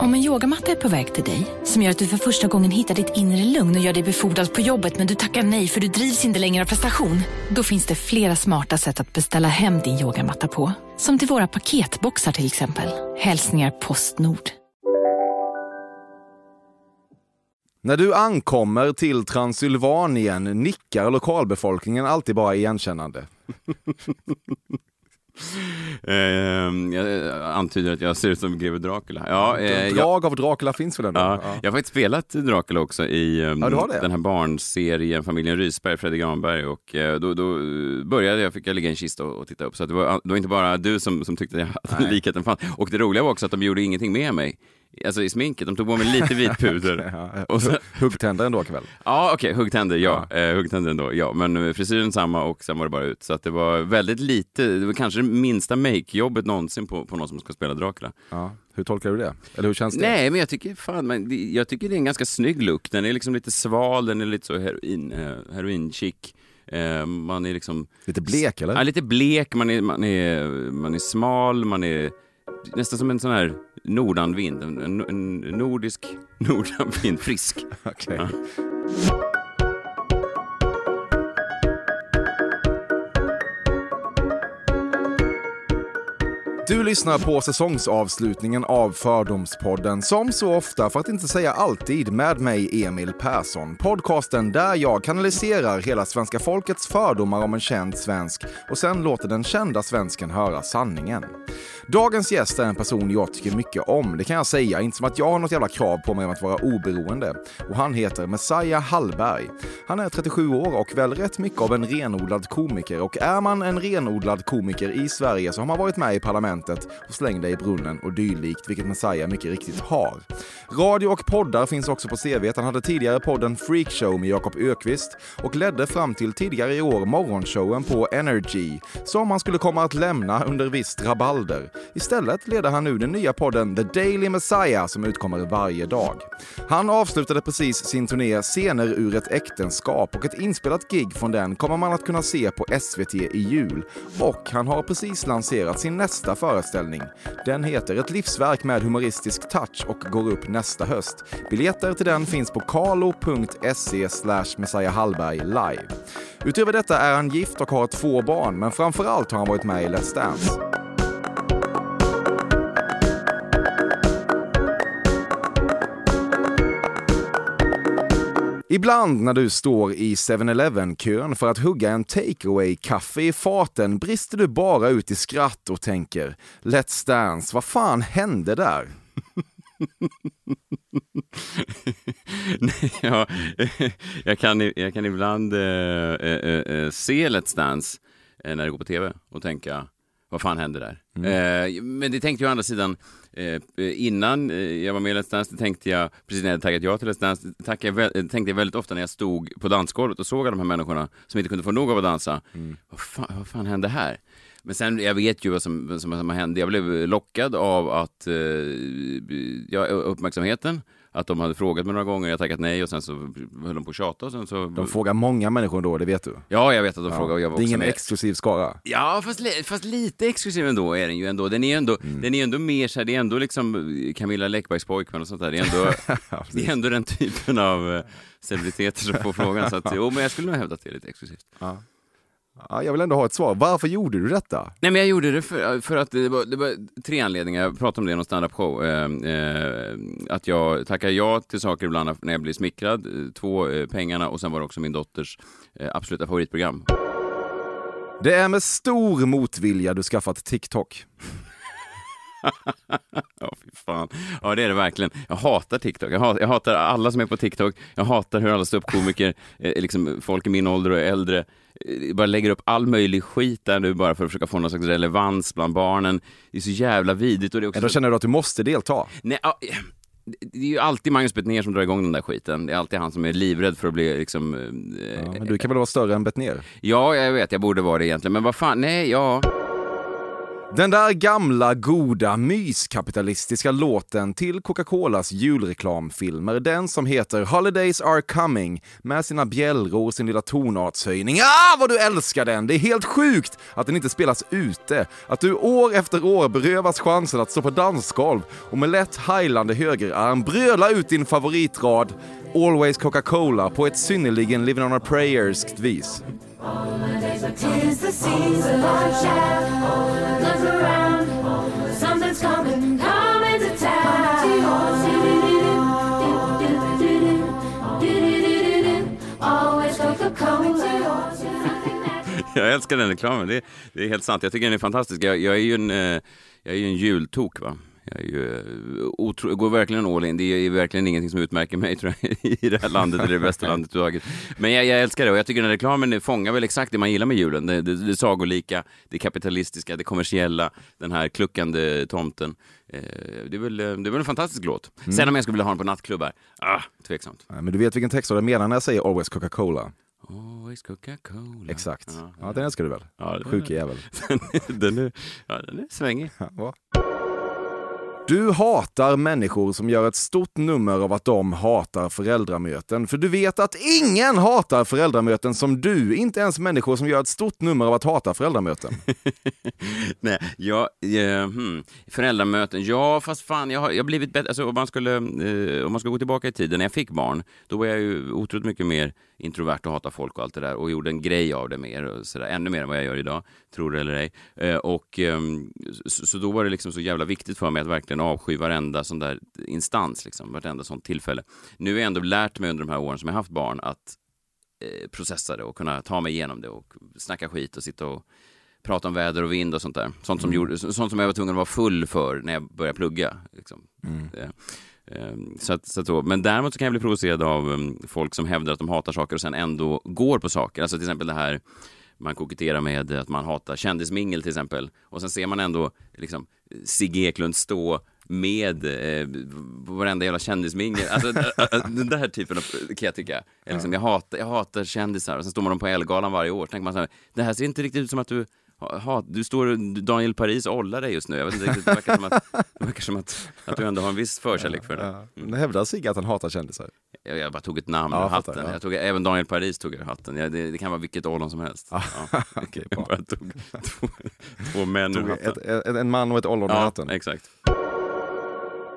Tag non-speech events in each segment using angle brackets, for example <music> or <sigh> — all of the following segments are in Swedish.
Om en yogamatta är på väg till dig, som gör att du för första gången hittar ditt inre lugn och gör dig befordrad på jobbet men du tackar nej för du drivs inte längre av prestation. Då finns det flera smarta sätt att beställa hem din yogamatta på. Som till våra paketboxar till exempel. Hälsningar Postnord. När du ankommer till Transylvanien nickar lokalbefolkningen alltid bara igenkännande. Eh, jag antyder att jag ser ut som greve Dracula. Ja, eh, jag, Drag av Dracula finns väl ändå? ja, jag har faktiskt spelat Dracula också i um, Ja, den här barnserien Familjen Rysberg, Fredrik Granberg. Och eh, då, då började jag, fick jag ligga i en kista och, och titta upp. Så det, var, det var inte bara du som, som tyckte att <laughs> likheten fanns. Och det roliga var också att de gjorde ingenting med mig. Alltså i sminket, de tog på mig lite vit puder. <laughs> Ja, Och så- Huggtänder ändå kväll. Ja, okej, huggtänder, ja. Eh, huggtänder ändå, ja. Men eh, frisyren samma och sen var det bara ut. Så att det var väldigt lite, det var kanske det minsta make-jobbet någonsin på, på någon som ska spela Dracula. Ja. Hur tolkar du det? Eller hur känns det? Nej, men jag tycker fan, men jag tycker det är en ganska snygg look. Den är liksom lite sval, den är lite så heroin, eh, heroin-chic. Eh, man är liksom... Lite blek eller? Ja, lite blek, man är, man, är, man är smal, man är nästan som en sån här nordanvind. En, nordisk <laughs> nordanvind, frisk. <laughs> Okej. Ja. Du lyssnar på säsongsavslutningen av Fördomspodden som så ofta, för att inte säga alltid, med mig Emil Persson. Podcasten där jag kanaliserar hela svenska folkets fördomar om en känd svensk och sen låter den kända svensken höra sanningen. Dagens gäst är en person jag tycker mycket om, det kan jag säga. Inte som att jag har något jävla krav på mig om att vara oberoende. Och han heter Messiah Hallberg. Han är 37 år och väl rätt mycket av en renodlad komiker. Och är man en renodlad komiker i Sverige så har man varit med i parlamentet och släng dig i brunnen och dylikt, vilket Messiah mycket riktigt har. Radio och poddar finns också på CV. Han hade tidigare podden Freakshow med Jakob Ökvist och ledde fram till tidigare i år morgonshowen på Energy, som han skulle komma att lämna under visst rabalder. Istället leder han nu den nya podden The Daily Messiah som utkommer varje dag. Han avslutade precis sin turné Scener ur ett äktenskap och ett inspelat gig från den kommer man att kunna se på SVT i jul. Och han har precis lanserat sin nästa föreställning. Den heter Ett livsverk med humoristisk touch och går upp nästa höst. Biljetter till den finns på kalo.se slash Messiah Hallberg live. Utöver detta är han gift och har två barn, men framförallt har han varit med i Let's Dance. Ibland när du står i 7-Eleven-kön för att hugga en takeaway-kaffe i faten brister du bara ut i skratt och tänker Let's Dance, vad fan hände där? <laughs> Nej, ja, <laughs> jag, kan, jag kan ibland eh, eh, eh, se Let's Dance eh, när det går på tv och tänka, vad fan hände där? Eh, men det tänkte jag å andra sidan, eh, innan eh, jag var med i Let's Dance, tänkte jag, precis när jag hade tackat ja till Let's Dance, jag det tänkte jag väldigt ofta när jag stod på dansgolvet och såg alla de här människorna som inte kunde få nog av att dansa. Vad, fan, vad fan hände här? Men sen, jag vet ju vad som, som, som hände. Jag blev lockad av att, eh, ja, uppmärksamheten. Att de hade frågat mig några gånger, jag tackat nej och sen så höll de på att tjata. Och sen så... De frågar många människor då, det vet du. Ja, jag vet att de Ja, frågade och jag var det är ingen med. exklusiv skara. Ja, fast, li- fast lite exklusiv ändå är den ju ändå. Den är ändå, Mm. den är ändå mer så här, det är ändå liksom Camilla Läckbergs pojkvän och sånt där. Det är ändå, <laughs> Ja, det är ändå den typen av eh, celebriteter som får frågan. Så att, <laughs> jo, men jag skulle nog hävda att det är lite exklusivt. Ja, jag vill ändå ha ett svar. Varför gjorde du detta? Nej, men jag gjorde det för, för att det var, det var tre anledningar. Jag pratade om det i någon standup-show. Eh, eh, att jag tackar ja till saker ibland när jag blir smickrad. Två, eh, pengarna och sen var det också min dotters eh, absoluta favoritprogram. Det är med stor motvilja du skaffat TikTok. <laughs> Ja, fy fan. Ja, det är det verkligen. Jag hatar TikTok. Jag hatar, jag hatar alla som är på TikTok. Jag hatar hur alla ståuppkomiker, <laughs> eh, liksom folk i min ålder och äldre, eh, bara lägger upp all möjlig skit där nu bara för att försöka få någon slags relevans bland barnen. Det är så jävla vidrigt. Och det är också Då känner du att du måste delta. Nej, ja, det är ju alltid Magnus Betnér som drar igång den där skiten. Det är alltid han som är livrädd för att bli liksom... eh, Ja, men du kan väl vara större än Bettner? Ja, jag vet, jag borde vara det egentligen. Men vad fan, nej, ja. Den där gamla, goda, myskapitalistiska låten till Coca-Colas julreklamfilmer, den som heter Holidays are coming, med sina bjällror och sin lilla tonartshöjning. Ah, vad du älskar den! Det är helt sjukt att den inte spelas ute, att du år efter år berövas chansen att stå på dansgolv och med lätt heilande högerarm bröla ut din favoritrad Always Coca-Cola på ett synnerligen living on a prayerskt vis. Tis the season of shout. Look around, something's coming, coming to town. Always Coca-Cola. Jag älskar den reklamen, det, det är helt sant. Jag tycker den är fantastisk. Jag, jag är ju en, eh, jag är ju en jultok. Va? Jag ju, eh, otro, går verkligen all in. Det är verkligen ingenting som utmärker mig <laughs> tror jag, i det här landet, eller det bästa landet överhuvudtaget. Men jag, jag, älskar det och jag tycker den här reklamen fångar väl exakt det man gillar med julen. Det, det, det sagolika, det kapitalistiska, det kommersiella, den här kluckande tomten. Eh, det, är väl, det är väl en fantastisk låt. Mm. Sen om jag skulle vilja ha den på nattklubbar, ah, tveksamt. Men du vet vilken text jag menar när jag säger Always Coca-Cola? Always Coca-Cola. Exakt. Ja, Ja, den älskar du väl? Ja, Sjuk jävel. <laughs> den, är- ja, den är svängig. <laughs> Ja? Du hatar människor som gör ett stort nummer av att de hatar föräldramöten. För du vet att ingen hatar föräldramöten som du, inte ens människor som gör ett stort nummer av att hata föräldramöten. <laughs> Nej, ja, eh, hmm, föräldramöten, ja fast fan jag har, jag har blivit bättre. Alltså, om, man skulle, eh, om man ska gå tillbaka i tiden när jag fick barn, då var jag ju otroligt mycket mer introvert och hatade folk och allt det där och gjorde en grej av det mer, och så där, ännu mer än vad jag gör idag, tror det eller ej. Eh, och, ehm, så, så då var det liksom så jävla viktigt för mig att verkligen avsky varenda sån där instans, liksom, vartenda sånt tillfälle. Nu har jag ändå lärt mig under de här åren som jag haft barn att eh, processa det och kunna ta mig igenom det och snacka skit och sitta och prata om väder och vind och sånt där. Sånt som, gjorde, sånt som jag var tvungen att vara full för när jag började plugga. Liksom. Eh, eh, Så att, så att så. Men däremot så kan jag bli provocerad av um, folk som hävdar att de hatar saker och sen ändå går på saker. Alltså till exempel det här man koketterar med att man hatar kändismingel till exempel. Och sen ser man ändå liksom, Sigge Eklund stå med eh, varenda jävla kändismingel. Alltså, <laughs> eh, eh, den där typen av, kan jag tycka. Jag, liksom, jag, hatar, jag hatar kändisar och sen står man dem på Ellegalan varje år. Tänker man så här, det här ser inte riktigt ut som att du ha, du står Daniel Paris ollar dig just nu. Jag vet inte riktigt, det verkar som, att, det verkar som att, att du ändå har en viss förkärlek för det. Ja. Men hävdar Sigge att han hatar kändisar? Jag, jag bara tog ett namn Ja, ur jag hatten. ja. Jag tog, även Daniel Paris tog jag ur hatten. Jag, det, det kan vara vilket ollon som helst. Ja. <laughs> Okej, jag bara tog två, två män ur Tog hatten. ett, ett, en man och ett ollon Ja, hatten. exakt.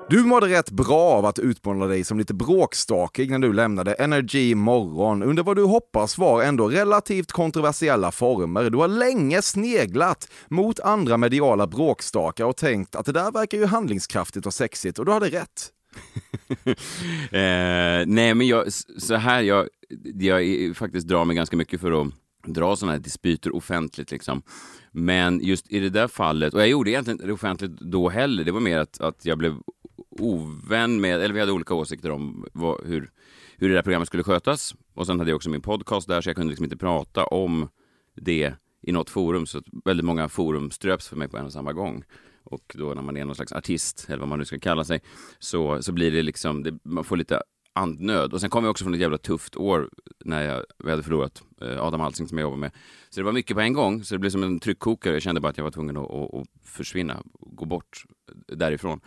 Du mådde rätt bra av att utmåla dig som lite bråkstakig när du lämnade Energy Morgon under vad du hoppas var ändå relativt kontroversiella former. Du har länge sneglat mot andra mediala bråkstakar och tänkt att det där verkar ju handlingskraftigt och sexigt och du hade rätt. <laughs> Eh, nej, men jag, så här, jag, jag faktiskt drar mig ganska mycket för att dra sådana här dispyter offentligt. Liksom. Men just i det där fallet, och jag gjorde egentligen inte det offentligt då heller, det var mer att, att jag blev ovän med, eller vi hade olika åsikter om vad, hur, hur det där programmet skulle skötas. Och sen hade jag också min podcast där, så jag kunde liksom inte prata om det i något forum, så väldigt många forum ströps för mig på en och samma gång. Och då när man är någon slags artist, eller vad man nu ska kalla sig, så, så blir det liksom, det, man får lite andnöd. Och sen kom jag också från ett jävla tufft år när jag, vi hade förlorat eh, Adam Alsing som jag jobbar med. Så det var mycket på en gång, så det blev som en tryckkokare. Jag kände bara att jag var tvungen att, att, att försvinna, gå bort eh, därifrån.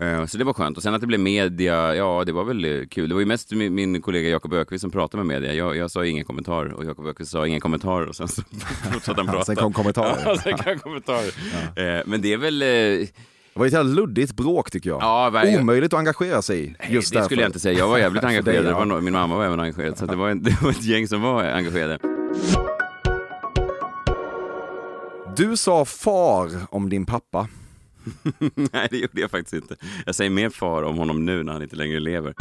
Eh, Så det var skönt. Och sen att det blev media, ja det var väl eh, kul. Det var ju mest min, min kollega Jakob Ökvist som pratade med media. Jag, jag sa ingen kommentar och Jakob Ökvist sa ingen kommentar och sen så <laughs> fortsatte han prata. Sen kom kommentarer. Ja, sen kom kommentarer. Eh, Men det är väl... Det var ett jävla luddigt bråk tycker jag. Ja, verkligen. Omöjligt att engagera sig i. Nej, Just det därför. skulle jag inte säga. Jag var jävligt engagerad. Det ja. var min mamma var även engagerad. Så det, var en, <laughs> det var ett gäng som var engagerade. Du sa far om din pappa. <laughs> Nej, det gjorde jag faktiskt inte. Jag säger mer far om honom nu när han inte längre lever.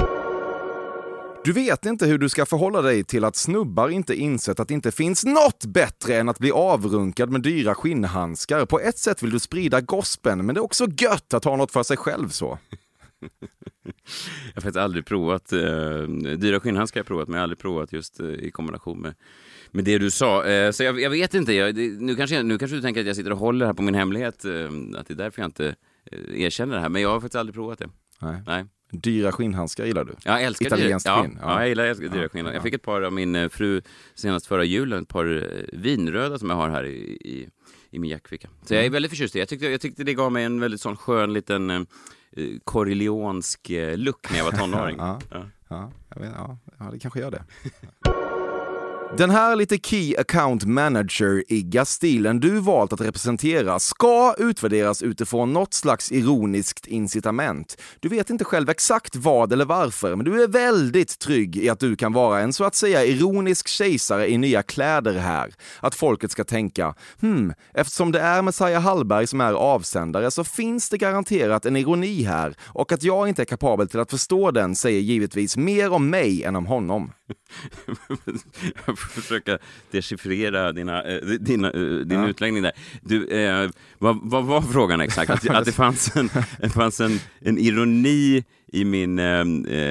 Du vet inte hur du ska förhålla dig till att snubbar inte insett att det inte finns något bättre än att bli avrunkad med dyra skinnhandskar. På ett sätt vill du sprida gospeln, men det är också gött att ha något för sig själv så. <laughs> Jag har faktiskt aldrig provat, eh, dyra skinnhandskar har jag provat, men jag har aldrig provat just eh, i kombination med, med det du sa. Eh, så jag, jag vet inte, jag, det, nu, kanske, nu kanske du tänker att jag sitter och håller här på min hemlighet, eh, att det är därför jag inte eh, erkänner det här, men jag har faktiskt aldrig provat det. Nej. Nej. Dyra skinnhandskar gillar du. Jag älskar Italienskt dyra, skinn, Ja, ja. ja, jag gillar älskar dyra Ja, skinn. ja. Jag fick ett par av min eh, fru senast förra julen, ett par eh, vinröda som jag har här i, i, i min jackficka. Så jag är väldigt förtjust i det. Jag tyckte, jag tyckte det gav mig en väldigt sån skön liten eh, Corleonsk eh, look när jag var tonåring. <laughs> Ja. Ja. Ja, jag vet, ja, ja, det kanske gör det. <laughs> Den här lite Key Account Manager-igga stilen du valt att representera ska utvärderas utifrån något slags ironiskt incitament. Du vet inte själv exakt vad eller varför, men du är väldigt trygg i att du kan vara en så att säga ironisk kejsare i nya kläder här. Att folket ska tänka, hmm, eftersom det är Messiah Hallberg som är avsändare så finns det garanterat en ironi här och att jag inte är kapabel till att förstå den säger givetvis mer om mig än om honom. Jag får försöka dechiffrera dina, eh, dina, eh, din Ja. utläggning där. Du, eh, vad, vad var frågan exakt? Att, att det fanns en, det <laughs> fanns en, en ironi i min... Eh,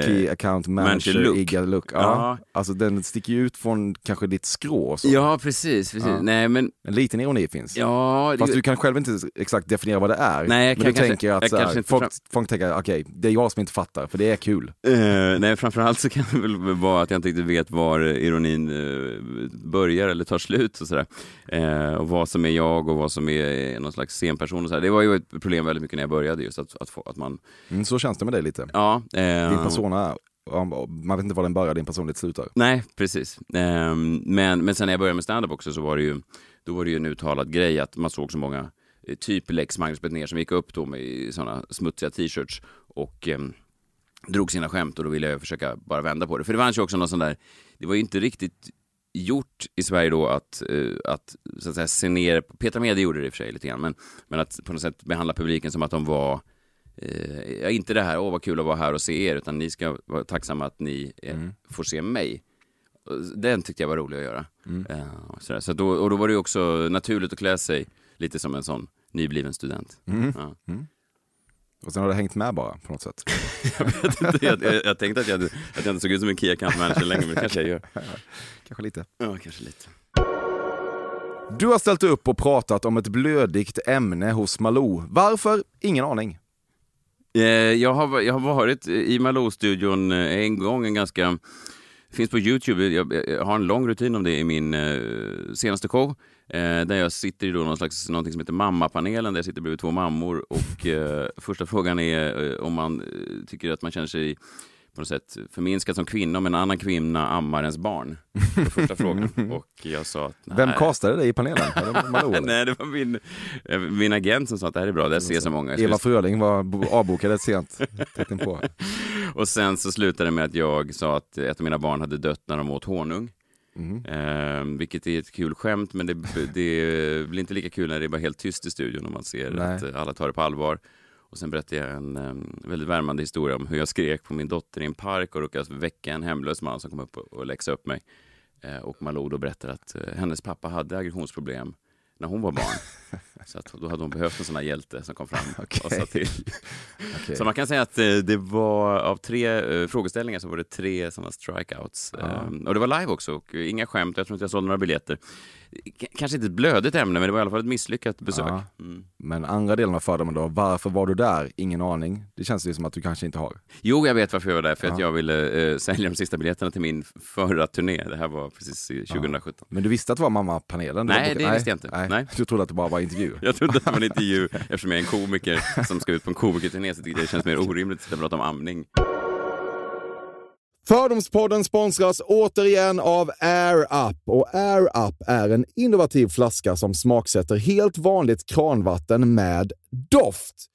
Key eh, Account Manager Manager, look. igga look. Ja. Ja. Alltså den sticker ju ut från kanske ditt skrå så. ja, precis. precis. Ja. Nej, men... En liten ironi finns. Ja, det- Fast du kan själv inte exakt definiera vad det är. Nej, jag men kan du kanske- tänker att så här, folk, fram- folk tänker, okej, det är jag som inte fattar, för det är kul. Eh, nej, framförallt så kan det väl vara att jag inte riktigt vet var ironin eh, börjar eller tar slut och sådär. Eh, och vad som är jag och vad som är någon slags scenperson och sådär. Det var ju ett problem väldigt mycket när jag började just att, att, få, att man, Mm, så känns det med dig lite. Ja. eh, Din persona är, ja, man vet inte var den börjar, din personlighet slutar. Nej, precis. Ehm, men, men sen när jag började med stand-up också så var det ju, då var det ju en uttalad grej att man såg så många, eh, typ Lex Magnus Betnér som gick upp då med sådana smutsiga t-shirts och ehm, drog sina skämt och då ville jag försöka bara vända på det. För det fanns ju också någon sån där, det var ju inte riktigt gjort i Sverige då att, eh, att så att säga se ner, Petra Mede gjorde det i och för sig lite grann, men, men att på något sätt behandla publiken som att de var Eh, inte det här, åh vad kul att vara här och se er, utan ni ska vara tacksamma att ni eh, får se mig. Den tyckte jag var rolig att göra. Eh, och sådär. Så då, och då var det också naturligt att klä sig lite som en sån nybliven student. Ja. Och sen har det hängt med bara på något sätt. <laughs> Jag, vet inte, jag, jag, jag tänkte att jag, att jag inte såg ut som en Key Account Manager längre, men det kanske jag gör. <laughs> Kanske lite. Ja, kanske lite. Du har ställt upp och pratat om ett blödigt ämne hos Malou. Varför? Ingen aning. Eh, jag, har, jag har varit i Malou-studion eh, en gång, en ganska... finns på Youtube, jag, har en lång rutin om det i min eh, senaste show. Där jag sitter i då någon slags, någonting som heter Mammapanelen, där jag sitter bredvid två mammor. Och första frågan är om man tycker att man känner sig på något sätt förminskad som kvinna om en annan kvinna ammar ens barn. Var första frågan. <laughs> Och jag sa att nej. Vem castade dig i panelen? Det <laughs> Malou? Nej, det var min, eh, min agent som sa att det här är bra, det ser så många. Eva Fröling var bo- avbokad sent på. <laughs> Och sen så slutade det med att jag sa att ett av mina barn hade dött när de åt honung. Mhm. Eh, vilket är ett kul skämt, men det, det blir inte lika kul när det är bara helt tyst i studion och man ser Nej. att alla tar det på allvar. Och sen berättade jag en um, väldigt värmande historia om hur jag skrek på min dotter i en park och råkade väcka en hemlös man som kom upp och, och läxade upp mig. Eh, och Malou då berättade att eh, hennes pappa hade aggressionsproblem när hon var barn. <laughs> <laughs> Så att då hade hon behövt en sån här hjälte som kom fram och Okej. sa till. <laughs> Okej. Så man kan säga att eh, det var av tre eh, frågeställningar så var det tre sådana strikeouts. Ehm, och det var live också och inga skämt. Jag tror inte jag sålde några biljetter. K- kanske inte ett blödigt ämne, men det var i alla fall ett misslyckat besök. Ja. Mm. Men andra delen av fördomen då, varför var du där? Ingen aning. Det känns ju som att du kanske inte har. Jo, jag vet varför jag var där. För att Ja. jag ville eh, sälja de sista biljetterna till min förra turné. Det här var precis i 2017. Men du visste att det var mammapanelen? Nej, bokad? det visste jag inte. Nej. Nej. Du trodde att det bara var intervju? Jag trodde att det var en intervju eftersom jag är en komiker som ska ut på en komikerturné så tyckte jag det känns mer orimligt att sitta och prata om amning. Fördomspodden sponsras återigen av Air Up. Och Air Up är en innovativ flaska som smaksätter helt vanligt kranvatten med doft.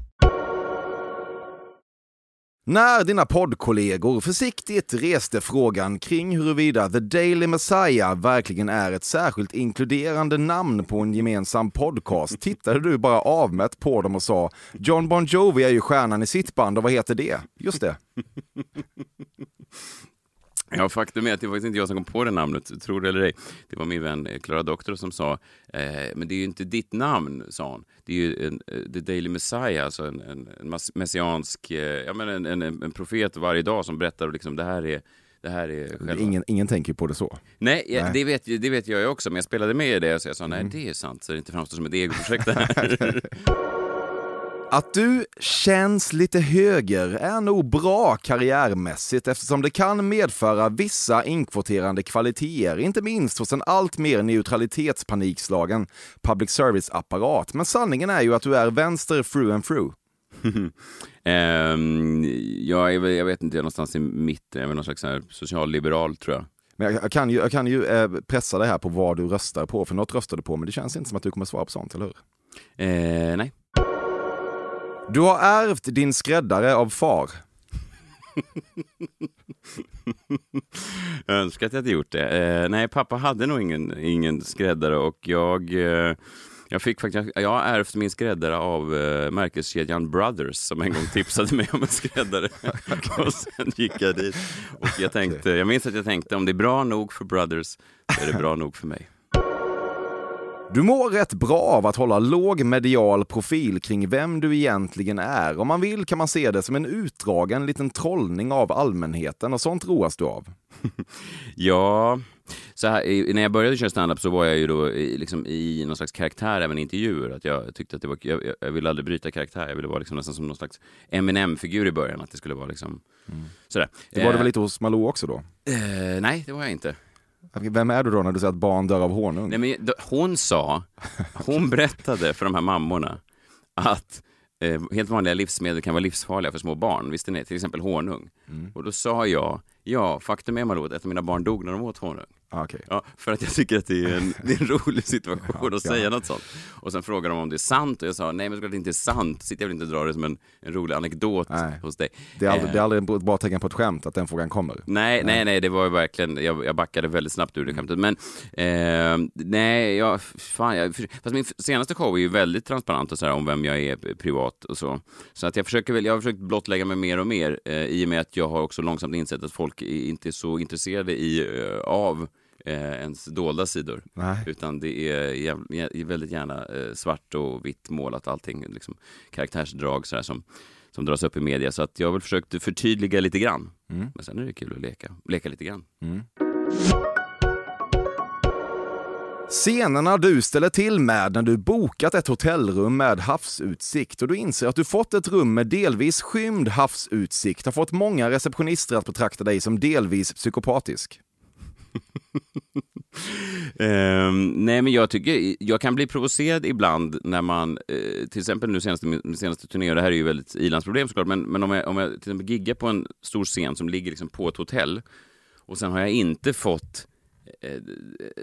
När dina poddkollegor försiktigt reste frågan kring huruvida The Daily Messiah verkligen är ett särskilt inkluderande namn på en gemensam podcast tittade du bara avmätt på dem och sa John Bon Jovi är ju stjärnan i sitt band och vad heter det? Just det. Ja, faktum är att det var faktiskt inte jag som kom på det namnet, tror det eller ej. Det var min vän eh, Clara Doktor som sa, eh, men det är ju inte ditt namn, sa hon. Det är ju en, eh, The Daily Messiah, alltså en, en, en messiansk, eh, ja men en, en, en profet varje dag som berättar liksom det här är det här är själva... Ingen, ingen tänker på det så. Nej, ja, Nej. Det, vet, det vet jag också, men jag spelade med i det så jag sa nej, det är sant, så det inte framstår som ett egoprojekt det här. <laughs> <laughs> Att du känns lite höger är nog bra karriärmässigt eftersom det kan medföra vissa inkvoterande kvaliteter, inte minst hos en allt mer neutralitetspanikslagen public service-apparat. Men sanningen är ju att du är vänster through and through. <laughs> Ehm, jag, är, jag vet inte, jag är någonstans i mitten, jag är någon slags socialliberal tror jag. Men jag, jag kan ju, jag kan ju eh, pressa dig här på vad du röstar på, för något röstar du på, men det känns inte som att du kommer svara på sånt, eller hur? Eh, nej. Du har ärvt din skräddare av far. Jag önskar att jag hade gjort det. Eh, nej, pappa hade nog ingen, ingen skräddare och jag, eh, jag fick faktiskt, jag har ärvt min skräddare av eh, märkeskedjan Brothers som en gång tipsade mig om en skräddare. <laughs> och sen gick jag dit och jag tänkte, jag minns att jag tänkte om det är bra nog för Brothers så är det bra nog för mig. Du mår rätt bra av att hålla låg medial profil kring vem du egentligen är. Om man vill kan man se det som en utdragen liten trollning av allmänheten och sånt roas du av. <laughs> Ja, så här, när jag började köra standup så var jag ju då i, liksom, i någon slags karaktär även i intervjuer. Att jag tyckte att det var, jag, jag- ville aldrig bryta karaktär, jag ville vara liksom nästan som någon slags Eminem-figur i början. Att det skulle vara liksom sådär. Det var du Eh, väl lite hos Malou också då? Eh, nej, det var jag inte. Vem är du då när du säger att barn dör av honung? Nej, men, hon sa, hon berättade för de här mammorna att eh, helt vanliga livsmedel kan vara livsfarliga för små barn. Visste ni? Till exempel honung. Mm. Och då sa jag, ja, faktum är Malou att av mina barn dog när de åt honung. Ah, okej. Ja, för att jag tycker att det är en, det är en rolig situation Ja, att ja. säga något sånt. Och sen frågade de om det är sant och jag sa nej men såklart det inte är sant. Sitter jag väl inte drar det som en, en rolig anekdot Nej. hos dig. Det, är aldrig, Eh, det är aldrig ett bra tecken på ett skämt att den frågan kommer. Nej, nej, nej, det var ju verkligen, jag, jag backade väldigt snabbt ur det skämtet. Men eh, nej, jag, fan, jag, fast min senaste show är ju väldigt transparent och så här, om vem jag är privat och så. Så att jag försöker väl, jag har försökt blottlägga mig mer och mer eh, i och med att jag har också långsamt insett att folk inte är så intresserade i, eh, av eh, ens dolda sidor. Nej. Utan det är jäv, jä- väldigt gärna eh, svart och vitt målat allting, liksom karaktärsdrag så här, som, som dras upp i media. Så att jag har väl försökt förtydliga lite grann. Mm. Men sen är det kul att leka, leka lite grann. Scenerna du ställer till med när du bokat ett hotellrum med havsutsikt och du inser att du fått ett rum med delvis skymd havsutsikt har fått många receptionister att betrakta dig som delvis psykopatisk. um, <laughs> nej men jag tycker, jag kan bli provocerad ibland när man, eh, till exempel nu senaste, min senaste turné, och det här är ju väldigt ilandsproblem såklart, men, men om, jag, om jag till exempel giggar på en stor scen som ligger liksom på ett hotell och sen har jag inte fått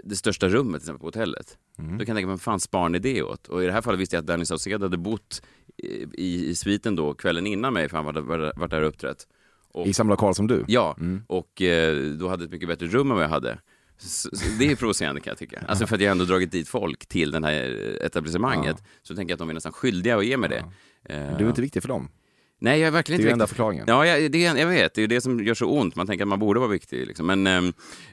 det största rummet till exempel på hotellet. Då kan jag tänka mig, fan spar ni det åt? Och i det här fallet visste jag att Danny Saucedo hade bott i, i, sviten då kvällen innan mig, för han var, var, var där och uppträtt. Och- I samma lokal som du? Ja, och eh, då hade ett mycket bättre rum än vad jag hade. Så, så det är provocerande kan jag tycka. Alltså för att jag ändå dragit dit folk till det här etablissemanget. Så tänker jag att de är nästan skyldiga att ge mig det. Eh, Du är inte viktig för dem. Nej, jag är verkligen Det är ju inte enda förklaringen. Ja, jag, det, är- jag vet. Det är det som gör så ont. Man tänker att man borde vara viktig. Liksom. Men eh,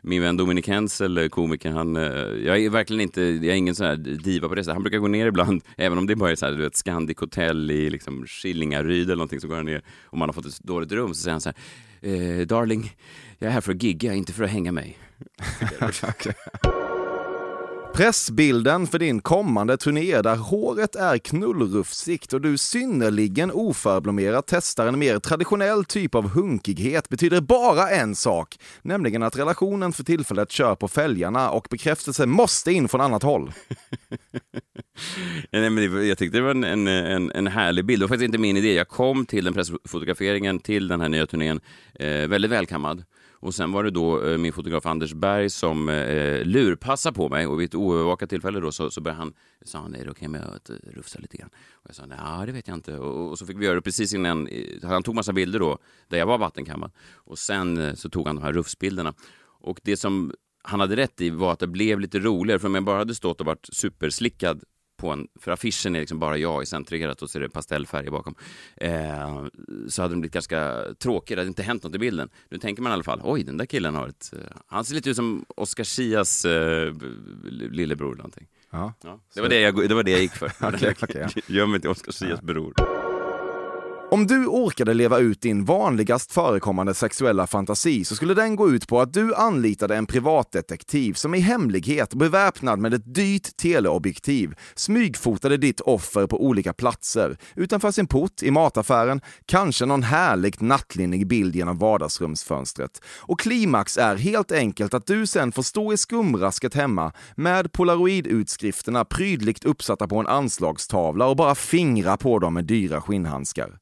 min vän Dominik Hensel, komikern, han, eh, jag är verkligen inte, jag är ingen sån här diva på det sättet. Han brukar gå ner ibland, <laughs> även om det bara är så här, du vet, Scandic Hotel i liksom, Skillingaryd eller någonting, så går han ner och man har fått ett dåligt rum, så säger han så här, eh, darling, jag är här för att gigga, inte för att hänga mig. <laughs> <laughs> Pressbilden för din kommande turné där håret är knullrufsigt och du synnerligen oförblommerat testar en mer traditionell typ av hunkighet betyder bara en sak, nämligen att relationen för tillfället kör på fälgarna och bekräftelse måste in från annat håll. <laughs> Nej, men jag tyckte det var en, en, en, en härlig bild. Det var faktiskt inte min idé. Jag kom till den pressfotograferingen, till den här nya turnén, eh, väldigt välkammad. Och sen var det då eh, min fotograf Anders Berg som eh, eh, lurpassade på mig och vid ett oövervakat tillfälle då så, så började han, sa han, är det okej med att eh, rufsa lite grann? Och jag sa, nej det vet jag inte. Och, och så fick vi göra det precis innan, eh, han tog massa bilder då, där jag var vattenkammad. Och sen eh, så tog han de här rufsbilderna. Och det som han hade rätt i var att det blev lite roligare, för om jag bara hade stått och varit superslickad på en, för affischen är liksom bara jag i centrerat och så är det pastellfärger bakom. Eh, så hade den blivit ganska tråkig, det hade inte hänt något i bilden. Nu tänker man i alla fall, oj den där killen har ett... eh, Han ser lite ut som Oscar Chias eh, lillebror eller någonting. Ja. Ja, det, var det, jag, det var det jag gick för. <laughs> Okej, okej, ja. Gör mig till Oscar Chias bror. Om du orkade leva ut din vanligast förekommande sexuella fantasi så skulle den gå ut på att du anlitade en privatdetektiv som i hemlighet, beväpnad med ett dyrt teleobjektiv, smygfotade ditt offer på olika platser, utanför sin port, i mataffären, kanske någon härligt nattlinnig bild genom vardagsrumsfönstret. Och klimax är helt enkelt att du sen får stå i skumrasket hemma med polaroidutskrifterna prydligt uppsatta på en anslagstavla och bara fingra på dem med dyra skinnhandskar.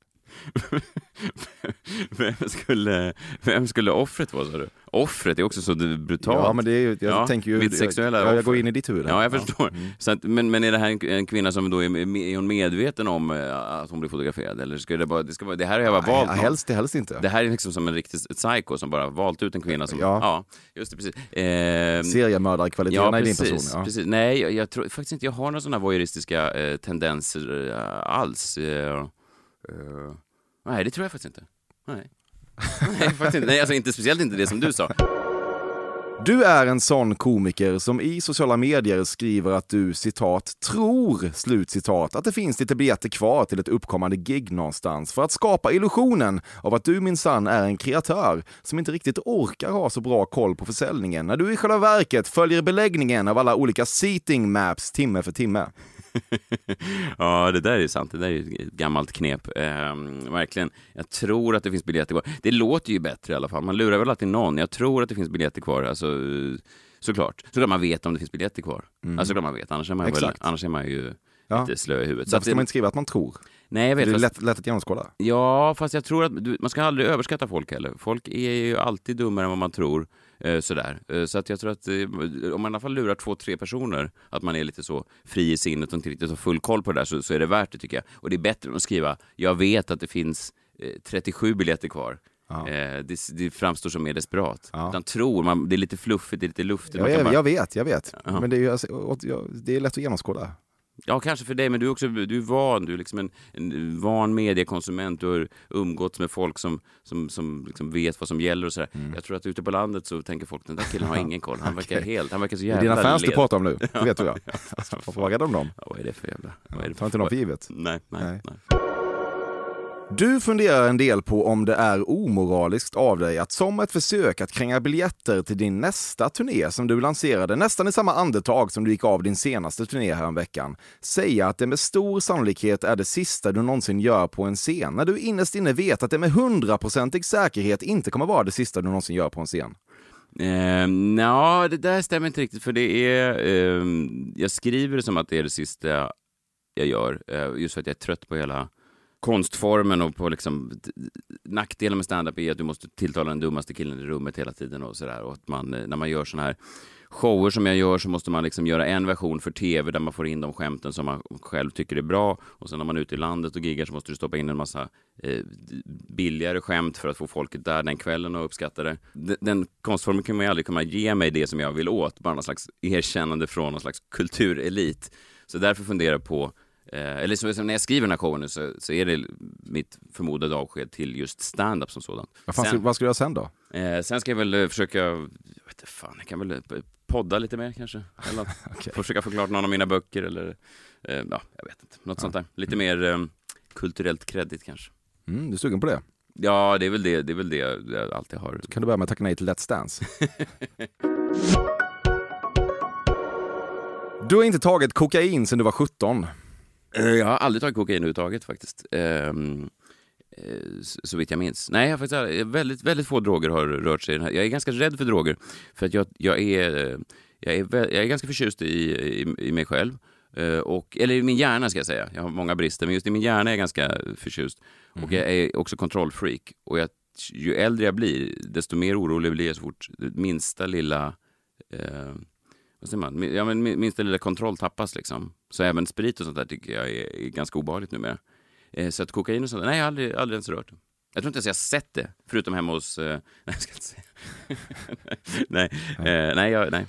Vem skulle, vem skulle offret vara, sa du? Offret är också så brutalt. Ja, men det är ju, jag Ja, tänker ju... mitt sexuella jag, jag offer. går in i ditt huvud. Ja, jag förstår. Så att, men, men är det här en, en kvinna som då är, är hon medveten om eh, att hon blir fotograferad? Eller ska det bara, det, ska vara, det här har jag bara valt någon. helst, helst inte. Det här är liksom som en riktig psycho som bara valt ut en kvinna som... Ja. Ja, just det, precis. Eh, Seriemördarkvaliteterna Ja, i din person. Ja. precis. Nej, jag, jag tror faktiskt inte jag har några sådana voyeuristiska eh, tendenser eh, alls. Eh, eh, nej, det tror jag faktiskt inte. Nej. nej, faktiskt inte. nej, alltså inte speciellt inte det som du sa. Du är en sån komiker som i sociala medier skriver att du citat tror slut citat att det finns lite biljetter kvar till ett uppkommande gig någonstans för att skapa illusionen av att du minsann är en kreatör som inte riktigt orkar ha så bra koll på försäljningen när du i själva verket följer beläggningen av alla olika seating maps timme för timme. <laughs> ja, det där är sant. Det där är ett gammalt knep. Ehm, verkligen. Jag tror att det finns biljetter kvar. Det låter ju bättre i alla fall. Man lurar väl alltid någon. Jag tror att det finns biljetter kvar. Alltså, såklart. Såklart man vet om det finns biljetter kvar. Alltså, såklart man vet. Annars är man, väl, annars är man ju Ja. lite slö i huvudet. Så Därför ska det, man inte skriva att man tror. nej, jag Det vet. är Fast, lätt, lätt att genomskåda. Ja, fast jag tror att du, man ska aldrig överskatta folk heller. Folk är ju alltid dummare än vad man tror. Eh, sådär. Eh, så att jag tror att eh, om man i alla fall lurar två, tre personer, att man är lite så fri i sinnet och inte riktigt har full koll på det där, så, så är det värt det tycker jag. Och det är bättre än att skriva, jag vet att det fins eh, 37 biljetter kvar. Ja. Det, det framstår som mer desperat. Ja. Utan tror, man, det är lite fluffigt, det är lite luftigt. Ja, jag, bara- jag vet, jag vet. Ja. Men det är, ju, alltså, det är lätt att genomskåda. Ja, kanske för dig, men du är också du är van. Du är liksom en, en van mediekonsument. Du har umgåtts med folk som, som, som liksom vet vad som gäller och sådär. Mm. Jag tror att ute på landet så tänker folk den där killen har <laughs> ingen koll. Han verkar helt, han verkar så Det är jävla dina fans du led. pratar om nu, det <laughs> vet du ja. <laughs> Fråga dem dem. Ja, vad är det för jävla... Vad är det Ta inte dem för givet. Nej, nej, Nej. nej. Du funderar en del på om det är omoraliskt av dig att som ett försök att kränga biljetter till din nästa turné som du lanserade nästan i samma andetag som du gick av din senaste turné häromveckan, säga att det med stor sannolikhet är det sista du någonsin gör på en scen, när du innerst inne vet att det med hundraprocentig säkerhet inte kommer vara det sista du någonsin gör på en scen. Eh, Nja, det där stämmer inte riktigt. För det är... Eh, jag skriver det som att det är det sista jag gör. Eh, just för att jag är trött på hela konstformen och på liksom nackdelen med stand-up är att du måste tilltala den dummaste killen i rummet hela tiden och sådär. Och att man, eh, när man gör såna här shower som jag gör så måste man liksom göra en version för tv där man får in de skämten som man själv tycker är bra och sen när man är ute i landet och giggar så måste du stoppa in en massa eh, billigare skämt för att få folket där den kvällen och uppskatta det. Den, den konstformen kan man ju aldrig kunna ge mig det som jag vill åt, bara någon slags erkännande från någon slags kulturelit. Så därför funderar jag på Eh, eller så, så när jag skriver den här showen nu så, så är det mitt förmodade avsked till just stand-up som sådant. Vad, fan, Sen- ska, vad ska du göra sen då? Eh, sen ska jag väl eh, försöka, jag vet inte fan, jag kan väl eh, podda lite mer kanske. Eller. <laughs> Okej. Försöka få klart någon av mina böcker eller, eh, ja, jag vet inte. Något sånt där. Lite mer eh, kulturellt kredit kanske. Mm, du är sugen på det? Ja, det är väl det, det, är väl det jag alltid har. Kan du börja med att tacka nej till Let's Dance? <laughs> Du har inte tagit kokain sedan du var 17. Eh, Jag har aldrig tagit kokain överhuvudtaget faktiskt. Ehm, eh, så- vitt jag minns. Nej, jag faktiskt väldigt, väldigt få droger har rört sig. Jag är ganska rädd för droger. För att jag, jag, är, jag, är, jag är ganska förtjust i, i, i mig själv. Eh, Och, eller i min hjärna ska jag säga. Jag har många brister, men just i min hjärna är jag ganska förtjust. Och jag är också kontrollfreak. Och jag, ju äldre jag blir, desto mer orolig blir jag så fort minsta lilla eh, vad säger man? Ja, men min- minsta lilla kontroll tappas liksom. Så även sprit och sånt där tycker jag är, ganska obehagligt numera. Eh, så att kokain och sånt, nej jag har aldrig, aldrig ens rört det. Jag tror inte ens jag har sett det, förutom hemma hos... Eh, <laughs> nej, jag ska inte säga. <laughs> nej, eh, nej, jag, nej.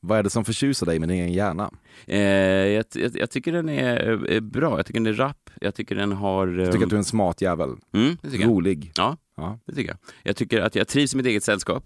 Vad är det som förtjusar dig med din egen hjärna? Eh, jag, jag, jag tycker den är, är bra, jag tycker den är rapp, jag tycker den har... Jag tycker att du är en smart jävel. mm, det. Rolig. Ja, Ja. det tycker jag. Jag tycker att jag trivs i mitt eget sällskap.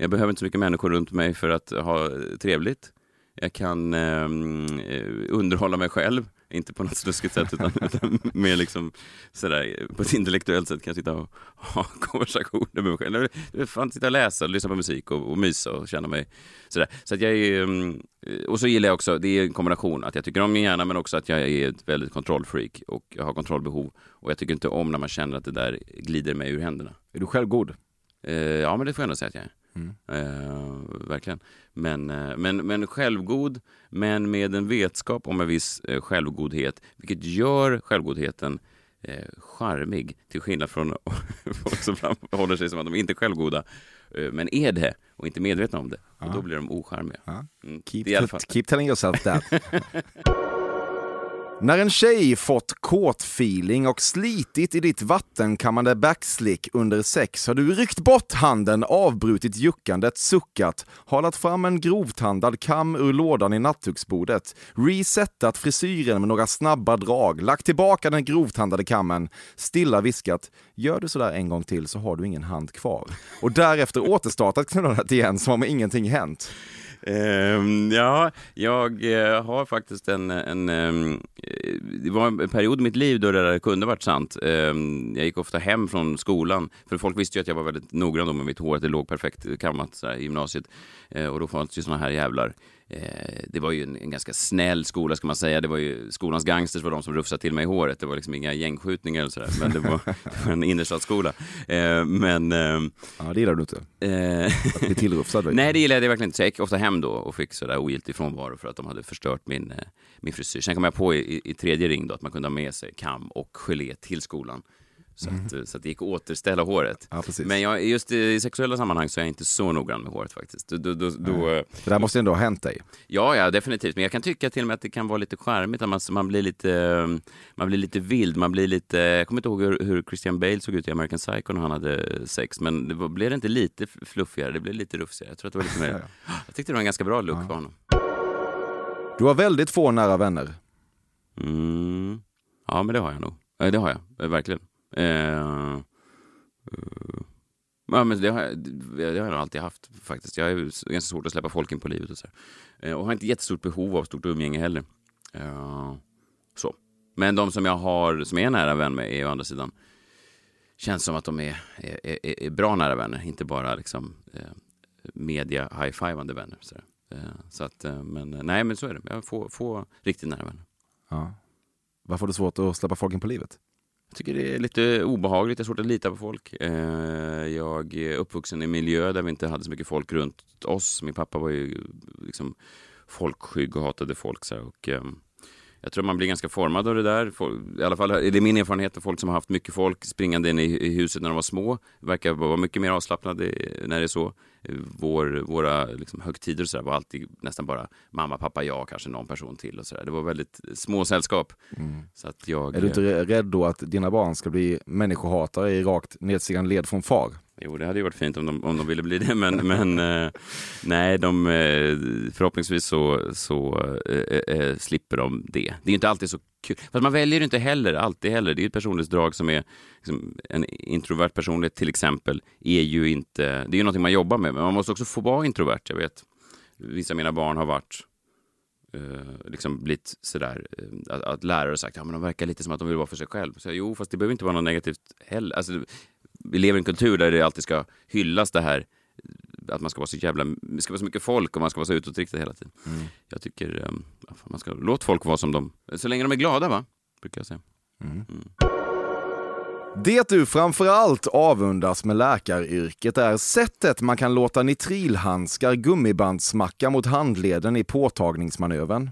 Jag behöver inte så mycket människor runt mig för att ha trevligt. Jag kan ehm, eh, underhålla mig själv, inte på något sluskigt sätt utan, <laughs> utan mer liksom sådär, på ett intellektuellt sätt kan jag sitta och ha <laughs> konversationer med mig själv. Jag fan sitta och läsa, och lyssna på musik och, och mysa och känna mig sådär. Så att jag är, ehm, och så gillar jag också, det är en kombination, att jag tycker om min hjärna men också att jag är ett väldigt kontrollfreak och jag har kontrollbehov. Och jag tycker inte om när man känner att det där glider mig ur händerna. Är du självgod? Eh, ja, men det får jag ändå säga att jag är. Mm. Eh, verkligen. Men, eh, men, men självgod, men med en vetskap om en viss eh, självgodhet, vilket gör självgodheten eh, charmig, till skillnad från <laughs> folk som håller sig som att de inte är självgoda, eh, men är det och inte medvetna om det. Och då blir de ocharmiga. Ja. Mm. Keep, keep telling yourself that. <laughs> När en tjej fått kåtfeeling och slitit i ditt vattenkammande backslick under sex har du ryckt bort handen, avbrutit juckandet, suckat, halat fram en grovtandad kam ur lådan i nattduksbordet, resetat frisyren med några snabba drag, lagt tillbaka den grovtandade kammen, stilla viskat “Gör du sådär en gång till så har du ingen hand kvar” och därefter återstartat knullandet igen som om ingenting hänt. Ehm, ja, jag eh, har faktiskt en... en ehm, eh, det var en period i mitt liv då det där kunde varit sant. Ehm, jag gick ofta hem från skolan, för folk visste ju att jag var väldigt noggrann med mitt hår, att det låg perfekt kammat i gymnasiet. Eh, och då fanns det ju såna här jävlar. Eh, det var ju en, en ganska snäll skola ska man säga. Det var ju skolans gangsters var de som rufsade till mig i håret. Det var liksom inga gängskjutningar eller sådär, men det var, <laughs> det var en innerstadsskola. Eh, men... ehm, Ja, det gillar du inte. eh, Att bli tillrufsad. <laughs> Nej, det gillade jag verkligen inte. Så jag gick ofta hem då och fick sådär ogiltig frånvaro för att de hade förstört min, eh, min frisyr. Sen kom jag på i, i tredje ring då att man kunde ha med sig kam och gelé till skolan. Så, att, eh, så att det gick att återställa håret. Ja. Men jag, just i sexuella sammanhang så är jag inte så noggrann med håret faktiskt. Då, då, då, då, eh, Det där måste ändå ha hänt dig. ja, ja, definitivt. Men jag kan tycka till och med att det kan vara lite charmigt. Man, man, blir lite, eh, man blir lite vild. Man blir lite, jag kommer inte ihåg hur, hur Christian Bale såg ut i American Psycho när han hade sex. Men det var, blev det inte lite fluffigare? Det blev lite rufsigare. Jag tror att det var lite mer... <laughs> Jag tyckte det var en ganska bra look på honom. Du har väldigt få nära vänner. Mm. Ja, men det har jag nog. Det har jag, eh, verkligen. Eh, eh, ja, men det, har jag, det har jag alltid haft faktiskt. Jag är ganska svårt att släppa folk in på livet och så. här. Eh, och har inte jättestort behov av stort umgänge heller. Eh, så. Men de som jag har, som är nära vän med, är å andra sidan känns som att de är, är, är, är bra nära vänner, inte bara liksom eh, media high-fivande vänner. Så, eh, så att, eh, men eh, nej, men så är det. Jag får, får riktigt nära vänner. Ja. Varför har du svårt att släppa folk in på livet? Jag tycker det är lite obehagligt, jag har svårt att lita på folk. Eh, jag är uppvuxen i en miljö där vi inte hade så mycket folk runt oss. Min pappa var ju liksom folkskygg och hatade folk. Så här, och, eh, jag tror man blir ganska formad av det där. I alla fall är det min erfarenhet av folk som har haft mycket folk springande in i huset när de var små. Verkar vara mycket mer avslappnade när det är så. Eh, Vår, våra liksom, högtider så där var alltid nästan bara mamma, pappa, jag, kanske någon person till. Och så där. Det var väldigt små sällskap. Så att jag, Är du inte rädd då att dina barn ska bli människohatare i rakt nedstigande led från far? Jo, det hade ju varit fint om de, om de ville bli det, men, <laughs> men eh, nej, de, eh, förhoppningsvis så, så eh, eh, slipper de det. Det är inte alltid så kul. Fast man väljer inte heller, alltid heller. Det är ett personlighetsdrag som är liksom, en introvert personlighet till exempel, är ju inte, det är ju någonting man jobbar med, men man måste också få vara introvert. Jag vet, vissa av mina barn har varit eh, liksom blivit sådär, eh, att, att lärare sagt att ja, de verkar lite som att de vill vara för sig själv. Så, jag, jo, fast det behöver inte vara något negativt heller. Alltså, vi lever i en kultur där det alltid ska hyllas det här att man ska vara så jävla, det ska vara så mycket folk och man ska vara så utåtriktad hela tiden. Jag tycker um, man ska låt folk vara som de, så länge de är glada va, brukar jag säga. Det du framförallt avundas med läkaryrket är sättet man kan låta nitrilhandskar gummibandsmacka mot handleden i påtagningsmanövern.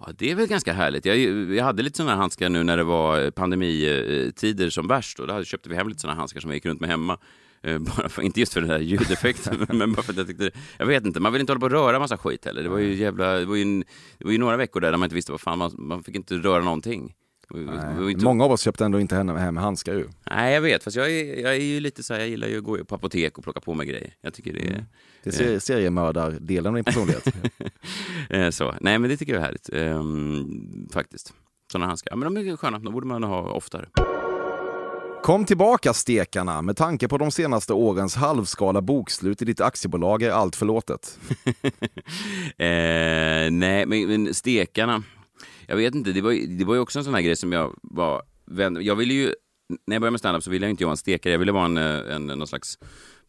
Ja, det är väl ganska härligt. Jag, jag hade lite sådana här handskar nu när det var pandemitider som värst. Och då köpte vi hem lite sådana handskar som jag gick runt med hemma. Eh, <laughs> Bara för, inte just för den där ljudeffekten, <laughs> men bara för att jag tyckte... Jag vet inte, man vill inte hålla på och röra massa skit heller. Det var ju jävla... Det var ju, det var ju några veckor där, där man inte visste vad fan, man, man fick inte röra någonting. Inte- Många av oss köpte ändå inte hem, handskar ju. Nej, jag vet. Fast jag är, jag är ju lite så här, jag gillar ju att gå på apotek och plocka på mig grejer. Jag tycker det är Det är ser- seriemördardelen av din personlighet. <laughs> eh, så. Nej, men det tycker jag är härligt. Ehm, faktiskt. Sådana handskar. Ja, men de är sköna. De borde man ha oftare. Kom tillbaka stekarna, med tanke på de senaste årens halvskala bokslut i ditt aktiebolag är allt förlåtet. <laughs> Eh, nej, men, men stekarna. Jag vet inte, det var, ju- det var ju också en sån här grej som jag var... vän- Jag ville ju... När jag började med standup så ville jag inte vara en stekare. Jag ville vara en, eh, en, någon slags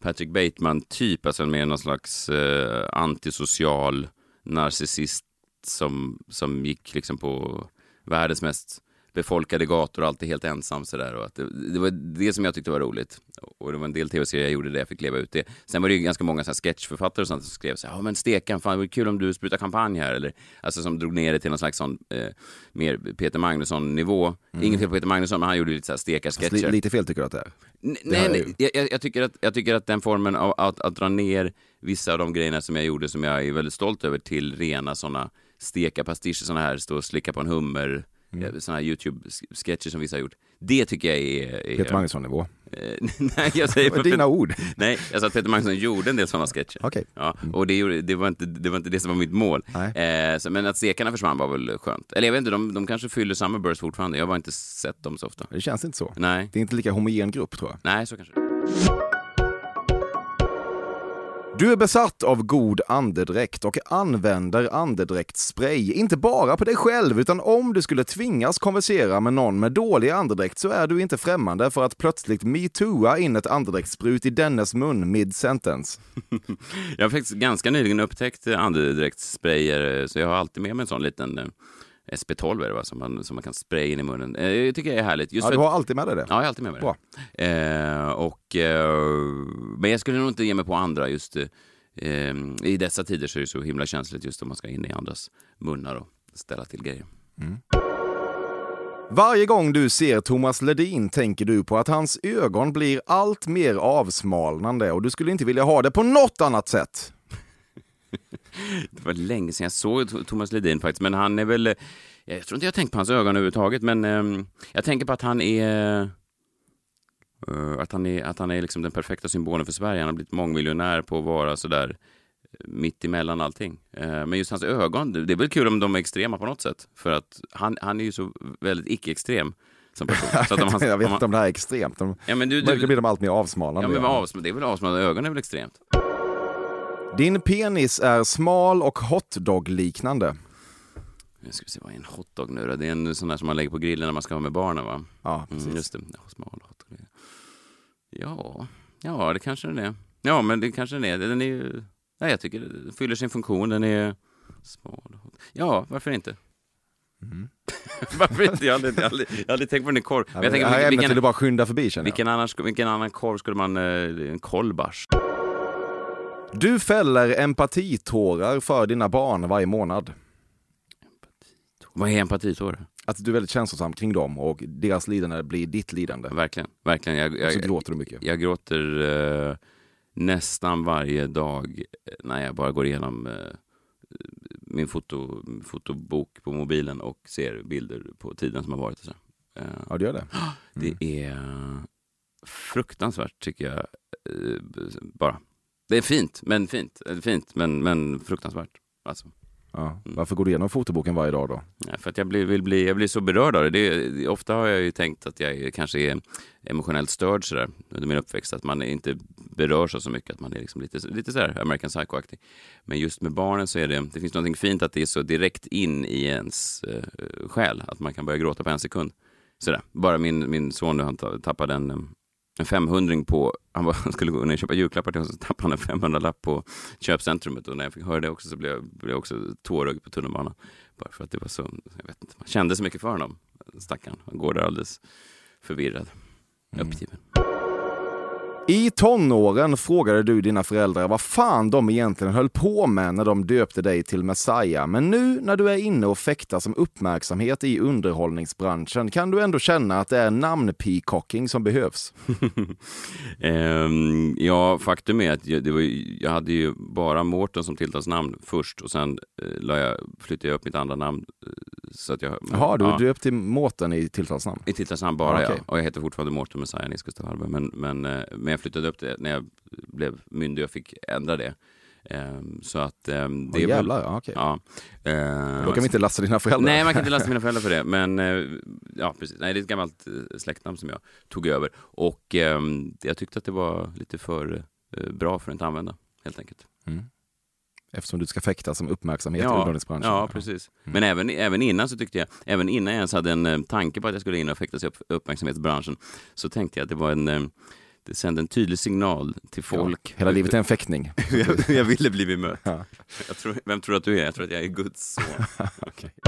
Patrick Bateman-typ, alltså mer någon slags eh, antisocial narcissist som, som gick liksom på världens mest befolkade gator och alltid helt ensam sådär. Och att det, det var det som jag tyckte var roligt. Och det var en del tv-serier jag gjorde där jag fick leva ut det. Sen var det ju ganska många så här sketchförfattare och sånt som skrev så här, ja men stekan, fan det vore kul om du sprutar champagne här. Eller, alltså som drog ner det till någon slags sån, eh, mer Peter Magnusson-nivå. Inget fel på Peter Magnusson, men han gjorde lite så här stekarsketcher. lite fel tycker du att det är? N- Det Nej, jag nej jag, jag, jag, tycker att, jag tycker att den formen av att, att dra ner vissa av de grejerna som jag gjorde som jag är väldigt stolt över till rena sådana steka pastischer, sådana här stå och slicka på en hummer, mm. sådana här YouTube-sketcher som vissa har gjort. Det tycker jag är... är Peter Magnusson-nivå. Eh, <laughs> nej, jag säger var dina ord. <laughs> Nej, jag sa att Peter Magnusson gjorde en del sådana sketcher. Okej. Ja, och det, gjorde, det, var inte, det var inte det som var mitt mål. Eh, så, men att stekarna försvann var väl skönt. Eller jag vet inte, de, de kanske fyller samma burst fortfarande. Jag har bara inte sett dem så ofta. Det känns inte så. Nej, Det är inte lika homogen grupp tror jag. nej så kanske det du är besatt av god andedräkt och använder andedräktsspray. Inte bara på dig själv, utan om du skulle tvingas konversera med någon med dålig andedräkt så är du inte främmande för att plötsligt metooa in ett andedräktssprut i dennes mun mid-sentence. <laughs> Jag har faktiskt ganska nyligen upptäckt andedräktssprayer, så jag har alltid med mig en sån liten eh, SP12 är det, va? Som, man, som man kan spraya in i munnen. Eh, Jag tycker det är härligt. Just Ja, du har alltid med dig det? Ja, jag har alltid med mig Bra. det. Eh, och, eh, men jag skulle nog inte ge mig på andra just eh, i dessa tider så är det så himla känsligt just om man ska in i andras munnar och ställa till grejer. Varje gång du ser Thomas Ledin tänker du på att hans ögon blir allt mer avsmalnande och du skulle inte vilja ha det på något annat sätt. Det var länge sedan jag såg Thomas Ledin faktiskt, men han är väl... Jag tror inte jag tänkt på hans ögon överhuvudtaget, men eh, jag tänker på att han är... eh, att han är, att han är liksom den perfekta symbolen för Sverige. Han har blivit mångmiljonär på att vara sådär eh, mitt emellan allting. Eh, Men just hans ögon, det är väl kul om de är extrema på något sätt. För att han, han är ju så väldigt icke-extrem som person. Så att om <laughs> han, jag vet om inte om det här är extremt. De, ja, men du, du, blir de allt mer avsmalnande. ja, men vad avsm- det är väl avsmalnade ögon är väl extremt? Din penis är smal och hotdog-liknande. Nu ska vi se, vad är en hotdog nu då? Det är en sån där som man lägger på grillen när man ska vara med barnen va? Ja, precis. Mm, just det, ja, smal hotdog. Ja, ja det kanske den är. Ja, men det kanske den är. Den är ju... Nej, jag tycker den fyller sin funktion. Den är smal. Ja, varför inte? <laughs> varför inte? Jag har aldrig, aldrig, tänkt på den i korv. Men jag tänker, här vilken, vill du bara skynda förbi känner jag. vilken, annan, vilken annan korv skulle man... eh, En kolbars? Du fäller empatitårar för dina barn varje månad. Vad är empatitår? Att du är väldigt känslosam kring dem och deras lidande blir ditt lidande. Verkligen, verkligen. Jag, Och så jag, gråter du mycket. Jag gråter eh, nästan varje dag eh, när jag bara går igenom eh, min foto, fotobok på mobilen och ser bilder på tiden som har varit. Och så. Eh, Ja, du gör det. <gasps> Det är fruktansvärt tycker jag. eh, bara. Det är fint, men fint. Eh, Fint, men, men fruktansvärt. Alltså. Ja. Varför går du igenom fotoboken varje dag då? Ja, för att jag blir, vill bli, jag blir så berörd av det. det. Ofta har jag ju tänkt att jag kanske är emotionellt störd sådär, under min uppväxt. Att man inte berörs av så mycket, att man är liksom lite, lite sådär American Psycho-aktig. Men just med barnen så är det, det finns något fint att det är så direkt in i ens eh, själ. Att man kan börja gråta på en sekund. Sådär. Bara min, min son nu, han ta- tappade en, eh, en 500 på, han, var, <laughs> han skulle gå ner och köpa julklappar till oss, så tappade han en 500-lapp på köpcentrumet. Och när jag fick höra det också så blev jag, blev jag också tårögd på tunnelbanan. Bara för att det var så, jag vet inte, man kände så mycket för honom. Stackarn, han går där alldeles förvirrad, uppgiven. I tonåren frågade du dina föräldrar vad fan de egentligen höll på med när de döpte dig till Messiah. Men nu när du är inne och fäktar som uppmärksamhet i underhållningsbranschen kan du ändå känna att det är namnpeacocking som behövs. um, <laughs> ja, faktum är att jag, det var, jag hade ju bara Mårten som tilltalsnamn först och sen eh, la jag, flyttade jag upp mitt andra namn eh, så att jag, Jaha, du ja. döpt till Mårten i tilltalsnamn? I titlarnamn bara, Okej. ja. Och jag heter fortfarande Mårten Messiah Nils Gustav Hallberg. Men, men, eh, men jag flyttade upp det när jag blev myndig och fick ändra det. Ehm, så att ehm, det Åh, är väl... jävlar, ja, okej. Ja. Då kan vi inte lasta dina föräldrar. Nej, man kan inte lasta <laughs> mina föräldrar för det. Men eh, ja, precis. Nej, det är ett gammalt eh, släktnamn som jag tog över. Och ehm, jag tyckte att det var lite för bra för att inte använda, helt enkelt. Mm. Eftersom du ska fäkta som uppmärksamhet i Ja, underhållningsbranschen. ja, precis. Men även, även innan så tyckte jag, även innan jag ens hade en eh, tanke på att jag skulle in och fäktas i upp, uppmärksamhetsbranschen, så tänkte jag att det var en, eh, det sände en tydlig signal till folk. Hela livet är en fäktning. jag, <laughs> jag ville bli bemött. Ja. Jag tror, vem tror du att du är? Jag tror att jag är Guds son. <laughs>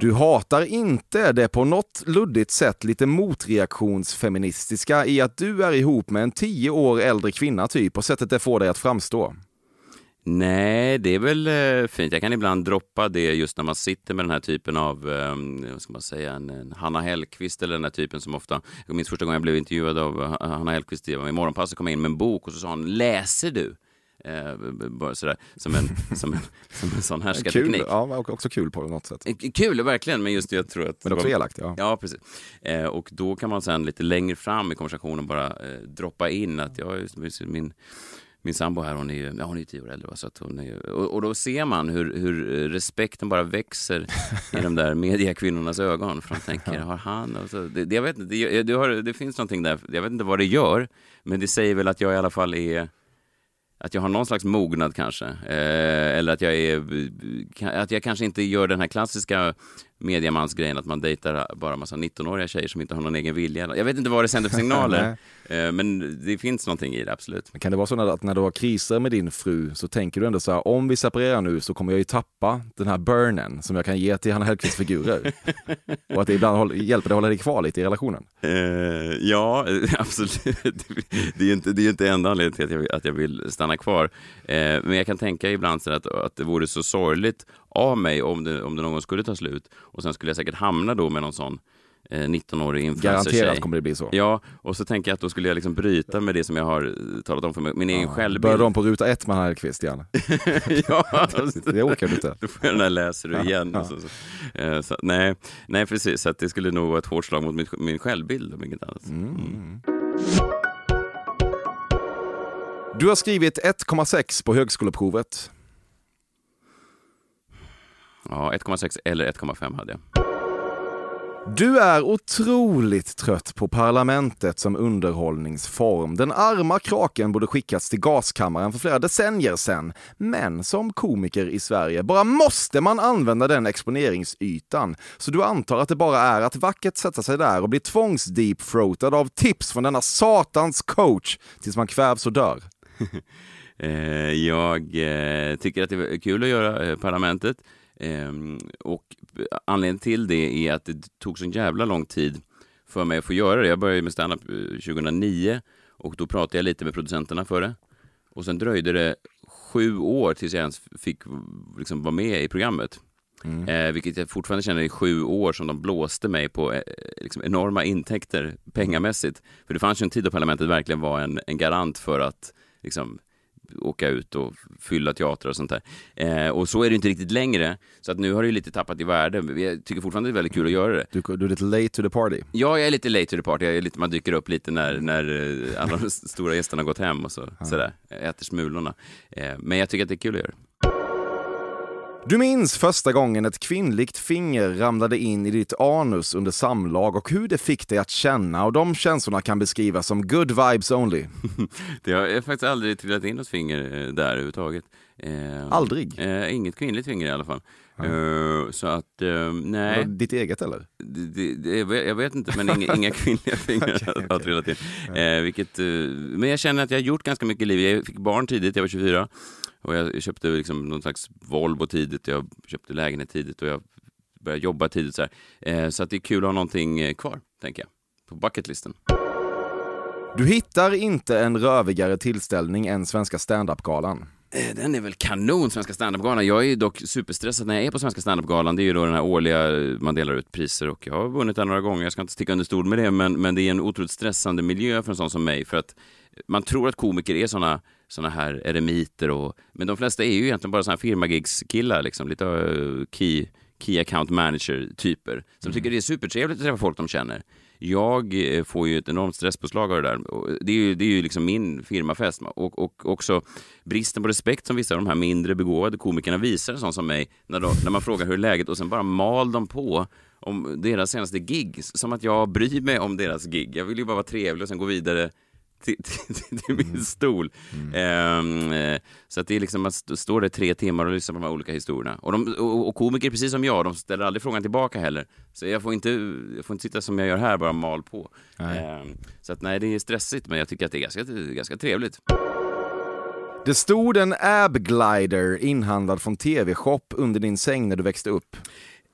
Du hatar inte det på något luddigt sätt lite motreaktionsfeministiska i att du är ihop med en tio år äldre kvinna typ och sättet det får dig att framstå. Nej, det är väl eh, fint. Jag kan ibland droppa det just när man sitter med den här typen av, eh, vad ska man säga, en, en Hanna Hellquist eller den här typen som ofta, jag minns första gången jag blev intervjuad av eh, Hanna Hellquist i i Morgonpasset kom jag in med en bok och så sa hon, läser du? Eh, bara sådär, som en, <laughs> som en, som en sån Kul, härskarteknik. ja, och också kul på något sätt. Kul, verkligen, men just det jag tror att... Men också elakt. Ja. Ja, precis. Och då kan man sen lite längre fram i konversationen bara droppa in att jag, min, min sambo här, hon är ju ja, hon är ju tio år äldre. Va? Så att hon är, ju- och, och då ser man hur, hur respekten bara växer i de där mediakvinnornas ögon. För de <laughs> tänker, har han... Och så, det, det, jag vet inte, det, det, har, det finns någonting där, jag vet inte vad det gör, men det säger väl att jag i alla fall är att jag har någon slags mognad kanske. Eh, eller att jag, är, att jag kanske inte gör den här klassiska mediamansgrejen att man dejtar bara massa 19-åriga tjejer som inte har någon egen vilja. Jag vet inte vad det sänder för signaler. <laughs> eh, men det finns någonting i det, absolut. Men Kan det vara så att när du har kriser med din fru så tänker du ändå så här, om vi separerar nu så kommer jag ju tappa den här burnen som jag kan ge till Hanna Hellquists figurer. <laughs> och att det ibland hjälper dig att hålla dig kvar lite i relationen. Eh, ja, <laughs> absolut. Det är ju inte, det är ju inte enda anledningen till att jag, att jag vill stanna kvar. Eh, men jag kan tänka ibland så att, att det vore så sorgligt av mig om det, om det någon gång skulle ta slut. Och sen skulle jag säkert hamna då med någon sån eh, 19-årig influencer-tjej. Garanterat kommer det bli så. Ja, och så tänker jag att då skulle jag liksom bryta med det som jag har eh, talat om för mig, min egen Börjar självbild. de på ruta ett med Hanna Hellquist igen? ja, Det du inte. då får jag den där läser du igen. Och så, så. Eh, så, nej, nej, precis. Så det skulle nog vara ett hårt slag mot min, min självbild om inget annat. Mm. Du har skrivit 1,6 på högskoleprovet. Ja, 1,6 eller 1,5 hade jag. Du är otroligt trött på parlamentet som underhållningsform. Den arma kraken borde skickats till gaskammaren för flera decennier sedan. Men som komiker i Sverige bara måste man använda den exponeringsytan. Så du antar att det bara är att vackert sätta sig där och bli tvångsdeepthroatad av tips från denna satans coach tills man kvävs och dör. <laughs> Eh, jag eh, tycker att det är kul att göra eh, Parlamentet. Ehm, och anledningen till det är att det tog så jävla lång tid för mig att få göra det. Jag började med standup eh, 2009 och då pratade jag lite med producenterna för det. Och sen dröjde det sju år tills jag ens fick liksom, vara med i programmet. Eh, vilket jag fortfarande känner i sju år som de blåste mig på eh, liksom enorma intäkter pengamässigt. För det fanns ju en tid då Parlamentet verkligen var en, en garant för att liksom, åka ut och fylla teatrar och sånt där. Eh, och så är det inte riktigt längre. Så att nu har det ju lite tappat i värde. Jag tycker fortfarande det är väldigt kul att göra det. Du, du är lite late to the party. Ja, jag är lite late to the party. Jag är lite, man dyker upp lite när, när eh, alla <laughs> de stora gästerna har gått hem och så, sådär, äter smulorna. Eh, men jag tycker att det är kul att göra det. Du minns första gången ett kvinnligt finger ramlade in i ditt anus under samlag och hur det fick dig att känna och de känslorna kan beskrivas som good vibes only. <laughs> Det har faktiskt aldrig trillat in något finger eh, där överhuvudtaget. Eh, Aldrig? Eh, inget kvinnligt finger i alla fall. Eh, så att, eh, nej. Ditt eget eller? Det, det, det, jag vet- inte, men inga, inga kvinnliga <laughs> fingrar Okej, har okej. trillat in. Eh, vilket, men jag känner att jag har gjort ganska mycket i livet. Jag fick barn tidigt, jag var 24. Och jag köpte liksom någon slags Volvo tidigt, jag köpte lägenhet tidigt och jag började jobba tidigt. Så, här. Så att det är kul att ha någonting kvar, tänker jag. På bucketlisten. Du hittar inte en rövigare tillställning än Svenska standup-galan. Eh, Den är väl kanon, Svenska standup-galan. Jag är dock superstressad när jag är på Svenska standup-galan. Det är ju då den här årliga, eh, man delar ut priser och jag har vunnit den några gånger. Jag ska inte sticka under stol med det, men, men det är en otroligt stressande miljö för en sån som mig. För att man tror att komiker är såna, såna här eremiter, och, men de flesta är ju egentligen bara såna här firmagigskillar, liksom, lite uh, key, Key Account Manager-typer som tycker det är supertrevligt att träffa folk de känner. Jag eh, får ju ett enormt stresspåslag av det där. Det är ju, det är ju liksom min firmafest. Och, och också bristen på respekt som vissa av de här mindre begåvade komikerna visar, sån som mig, när, de, när man frågar hur är läget och sen bara mal de på om deras senaste gig. Som att jag bryr mig om deras gig. Jag vill ju bara vara trevlig och sen gå vidare till, till, till min stol. Ehm, eh, så att det är liksom att st- stå där tre timmar och lyssna på de här olika historierna. Och, de, och, och komiker, precis som jag, de ställer aldrig frågan tillbaka heller. Så jag får inte, jag får inte sitta som jag gör här, bara mal på. Ehm, så att nej, det är stressigt, men jag tycker att det är ganska, ganska trevligt. Det stod en Ab-glider inhandlad från TV-shop under din säng när du växte upp.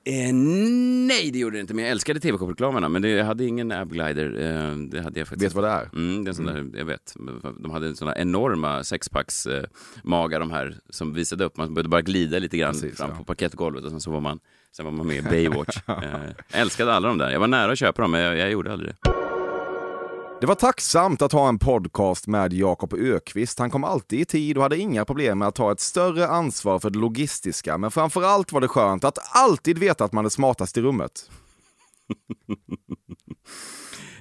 Eh, nej, det gjorde det inte, men jag älskade TV-shop-reklamerna. Men det, jag hade ingen Abglider. Eh, det hade jag faktiskt. Vet du vad det är? Mm, det är sån där, jag vet. De hade såna enorma sexpacks eh, de här som visade upp. Man behövde bara glida lite grann Precis, fram ja. på parkettgolvet och sen så var man, sen var man med i Baywatch. <laughs> eh, älskade alla de där. Jag var nära att köpa dem, men jag, jag gjorde aldrig det. Det var tacksamt att ha en podcast med Jakob Ökvist. Han kom alltid i tid och hade inga problem med att ta ett större ansvar för det logistiska. Men framför allt var det skönt att alltid veta att man är smartast i rummet.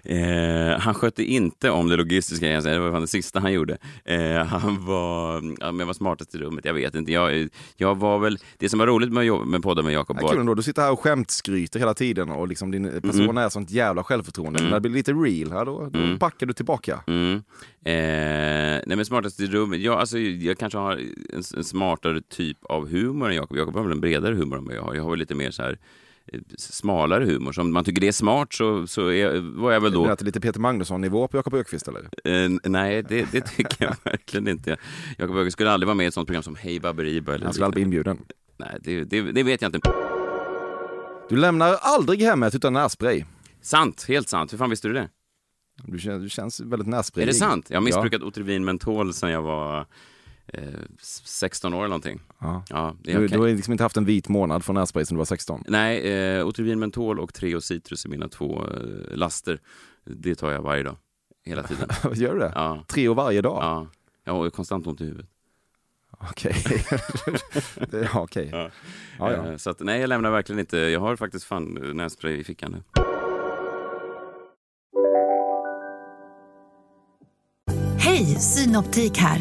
Eh, han skötte inte om det logistiska, jag säga. det var fan det sista han gjorde. Eh, han var, ja, men jag var smartast i rummet, jag vet inte. Jag, jag var väl, det som var roligt med, med podden med Jakob Ja, var kul ändå, du sitter här och skämtskryter hela tiden och liksom din person är sånt jävla självförtroende. Men när det blir lite real här då, då backar du tillbaka. Mm. Eh, nej men smartast i rummet, ja, alltså, jag kanske har en, en smartare typ av humor än Jakob. Jakob har väl en bredare humor än vad jag har. Jag har väl lite mer så här smalare humor. Så om man tycker det är smart så, så är, var jag väl Då. Är det lite Peter Magnusson-nivå på Jakob Ökvist eller? Eh, nej, det, det tycker jag <laughs> verkligen inte. Jakob Öqvist skulle aldrig vara med i ett sånt program som Hej Baberiba. Han skulle aldrig bli inbjuden. Nej, det, det, det vet jag inte. Du lämnar aldrig hemmet utan närspray. Sant, helt sant. Hur fan visste du det? Du känns, du känns väldigt närsprayig. Är det sant? Jag har missbrukat Otrivin mentol sedan jag var 16 år eller någonting. Ja. Ja, det Du, är du okej. har liksom inte haft en vit månad från närspray sedan du var 16. Nej, eh, Otrivin mentol och Treo citrus är mina två eh, laster. Det tar jag varje dag. Hela tiden. <laughs> Gör du det? Ja, Tre och varje dag? ja. Jag har konstant ont i huvudet. Okej. <laughs> Det- ja, okej. Ja. Ja, ja. Eh, Så att, nej, jag lämnar verkligen inte. Jag har faktiskt fan eh, nässpray i fickan nu. Hej, Synoptik här.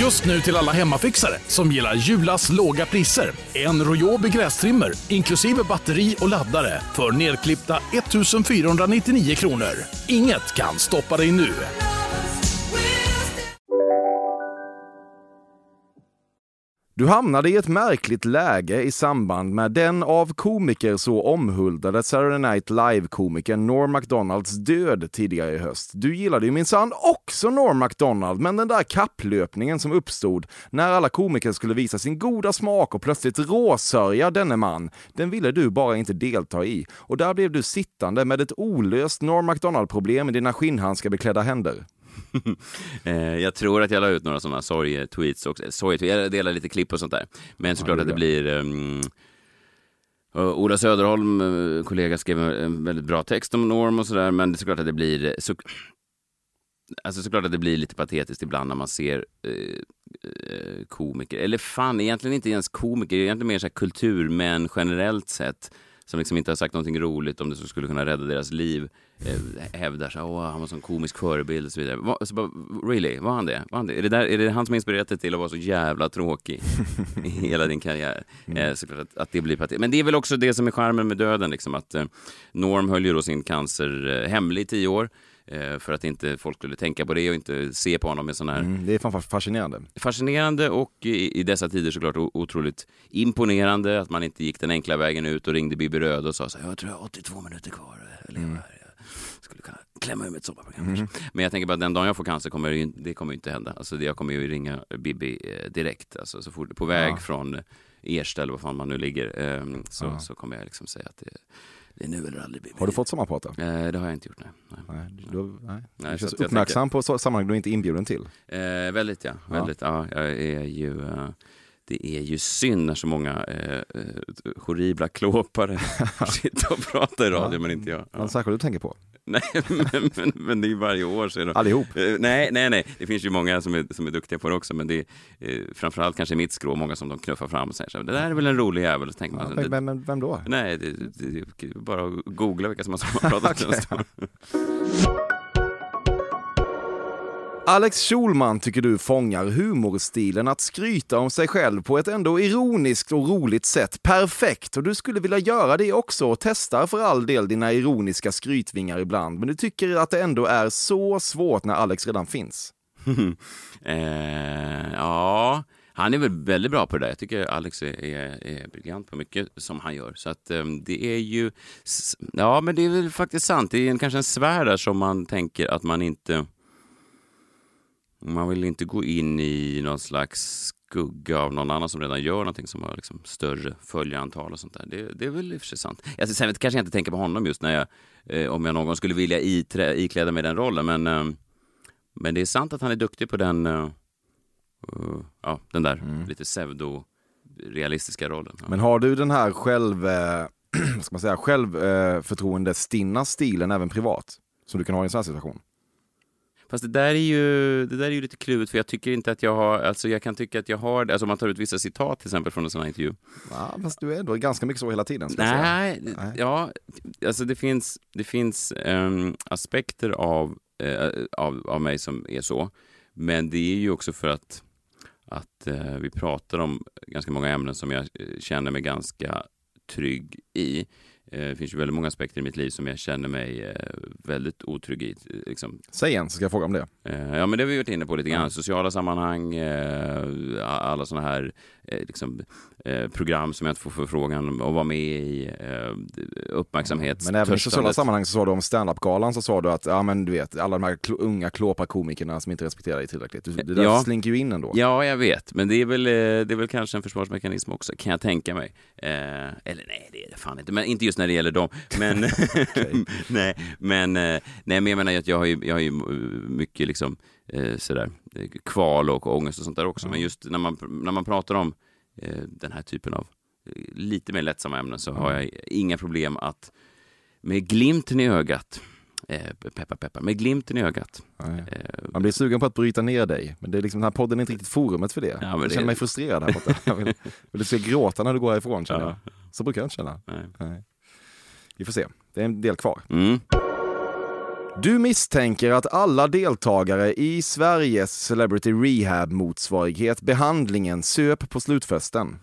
Just nu till alla hemmafixare som gillar Julas låga priser. En Royobi grästrimmer inklusive batteri och laddare för nedklippta 1 499 kronor. Inget kan stoppa dig nu. Du hamnade i ett märkligt läge i samband med den av komiker så omhuldade Saturday Night Live-komikern Norm MacDonalds död tidigare i höst. Du gillade ju minsann också Norm MacDonald, men den där kapplöpningen som uppstod när alla komiker skulle visa sin goda smak och plötsligt råsörja denne man, den ville du bara inte delta i. Och där blev du sittande med ett olöst Norm MacDonald-problem i dina skinnhandskar beklädda händer. <laughs> Eh, jag tror att jag la ut några sådana sorgetweets också. Eh, Sorgetweets, jag delar lite klipp och sånt där. Men såklart det att det blir... Um, Ola Söderholm, kollega, skrev en väldigt bra text om Norm och sådär, men det är såklart att det blir... Så, alltså såklart att det blir lite patetiskt ibland när man ser eh, komiker, eller fan, egentligen inte ens komiker, egentligen mer så här kulturmän generellt sett, som liksom inte har sagt någonting roligt om det som skulle kunna rädda deras liv, hävdar så här, åh, han var en sån komisk förebild och så vidare. Va, så bara, really, var han det? Var han det? Är, det där, är det han som inspirerat dig till att vara så jävla tråkig <laughs> i hela din karriär? Eh, såklart att, att det blir patetiskt. Men det är väl också det som är charmen med döden, liksom, att eh, Norm höll ju då sin cancer eh, hemlig i tio år. eh, För att inte folk skulle tänka på det och inte se på honom med sån här Mm, det är fan fascinerande. fascinerande och i, i dessa tider såklart otroligt imponerande att man inte gick den enkla vägen ut och ringde Bibi Röd och sa så här, jag tror jag har 82 minuter kvar att leva här. Skulle kunna klämma ur mig ett sommarprogram. kanske." Men jag tänker bara den dagen jag får cancer kommer det, ju- det kommer ju inte hända. Alltså jag kommer ju ringa Bibi eh, direkt, alltså så fort på väg från Ersta eller vad fan man nu ligger, eh, så, Ja. så kommer jag liksom säga att det, det är nu eller aldrig. baby. Har du fått sommarprata? Eh, det har jag inte gjort, nej. nej. Nej, du, nej. Nej, du så känns uppmärksam på så, sammanhang du är inte inbjuden till. Eh, väldigt ja, väldigt. Ja. jag är ju, eh, det är ju synd när så många eh, eh, horribla klåpare <laughs> sitter och pratar i radio men inte jag. Ja. Någon särskild du tänker på? Nej, <laughs> men, men, men det är ju varje år så är det... Allihop? Eh, nej, nej, nej. Det finns ju många som är, som är duktiga på det också, men det är eh, framförallt kanske mitt skrå, många som de knuffar fram och säger så här, det där är väl en rolig jävel. Så tänker Ja, man, men, det, men, men vem då? nej, det, det, det bara googla vilka som har <laughs> pratat <laughs> Okej. Alex Schulman tycker du fångar humorstilen att skryta om sig själv på ett ändå ironiskt och roligt sätt perfekt och du skulle vilja göra det också och testar för all del dina ironiska skrytvingar ibland men du tycker att det ändå är så svårt när Alex redan finns. <laughs> eh, ja, han är väl väldigt bra på det där. Jag tycker Alex är, är, är briljant på mycket som han gör. Så att um, det är ju, ja men det är väl faktiskt sant. Det är en, kanske en sfär där som man tänker att man inte, man vill inte gå in i någon slags skugga av någon annan som redan gör någonting som har liksom större följarantal och sånt där. Det, det är väl i och för sig sant. Jag, sen kanske jag inte tänker på honom just när jag, eh, om jag någon gång skulle vilja iträ, ikläda mig den rollen, men eh, men det är sant att han är duktig på den, eh, eh, ja, den där lite pseudo-realistiska rollen. Ja. Men har du den här själv, eh, <clears throat> ska man säga, självförtroendestinna stilen även privat? Som du kan ha i en sån här situation? Fast det där är ju, det där är ju lite klurigt för jag tycker inte att jag har, alltså jag kan tycka att jag har, alltså om man tar ut vissa citat till exempel från en sån här intervju. Ja, fast du är ändå ganska mycket så hela tiden. Nej, Nej. ja, alltså det finns, det finns ehm, aspekter av, eh, av, av mig som är så. Men det är ju också för att, att eh, vi pratar om ganska många ämnen som jag eh, känner mig ganska trygg i. Eh, det finns ju väldigt många aspekter i mitt liv som jag känner mig eh, väldigt otrygg i. Liksom, Säg en så ska jag fråga om det. Eh, Ja, men det har vi varit inne på lite grann. Ja. Sociala sammanhang, alla sådana här liksom, program som jag inte får förfrågan att vara med i, uppmärksamhet. Men även i sociala sammanhang så sa du om standup-galan så sa du att ja, men du vet, alla de här unga klåpa komikerna som inte respekterar dig tillräckligt. Det där Ja. slinker ju in ändå. Ja, jag vet, men det är, väl, det är väl kanske en försvarsmekanism också, kan jag tänka mig. Eller nej, det är det fan inte, men inte just när det gäller dem. Men, <laughs> <laughs> nej, men, eh, nej, men jag menar att jag har ju, jag har ju eh, mycket liksom, eh, sådär, eh, kval och ångest och sånt där också. Men just när man, när man pratar om eh, den här typen av lite mer lättsamma ämnen så har jag inga problem att med glimten i ögat, peppar peppar, med glimten i ögat. Nej. Man blir sugen på att bryta ner dig, men det är liksom, den här podden är inte riktigt forumet för det. Ja, jag det- känner mig frustrerad här borta. Jag vill, vill du ska gråta när du går härifrån känner Ja. jag. Så brukar jag inte känna. nej. Nej. Vi får se, det är en del kvar. Mm. Du misstänker att alla deltagare i Sveriges Celebrity Rehab-motsvarighet Behandlingen söp på slutfesten.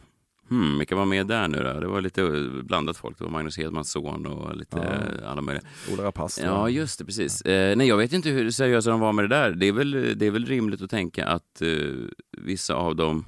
Hmm, vilka var med där nu då? Det var lite eh, blandat folk. Det var Magnus Hedmans son och lite eh, alla möjliga. Ola Rapace. Ja, just det, precis. Eh, nej, jag vet inte hur seriösa de var med det där. Det är väl, det är väl rimligt att tänka att eh, vissa av dem...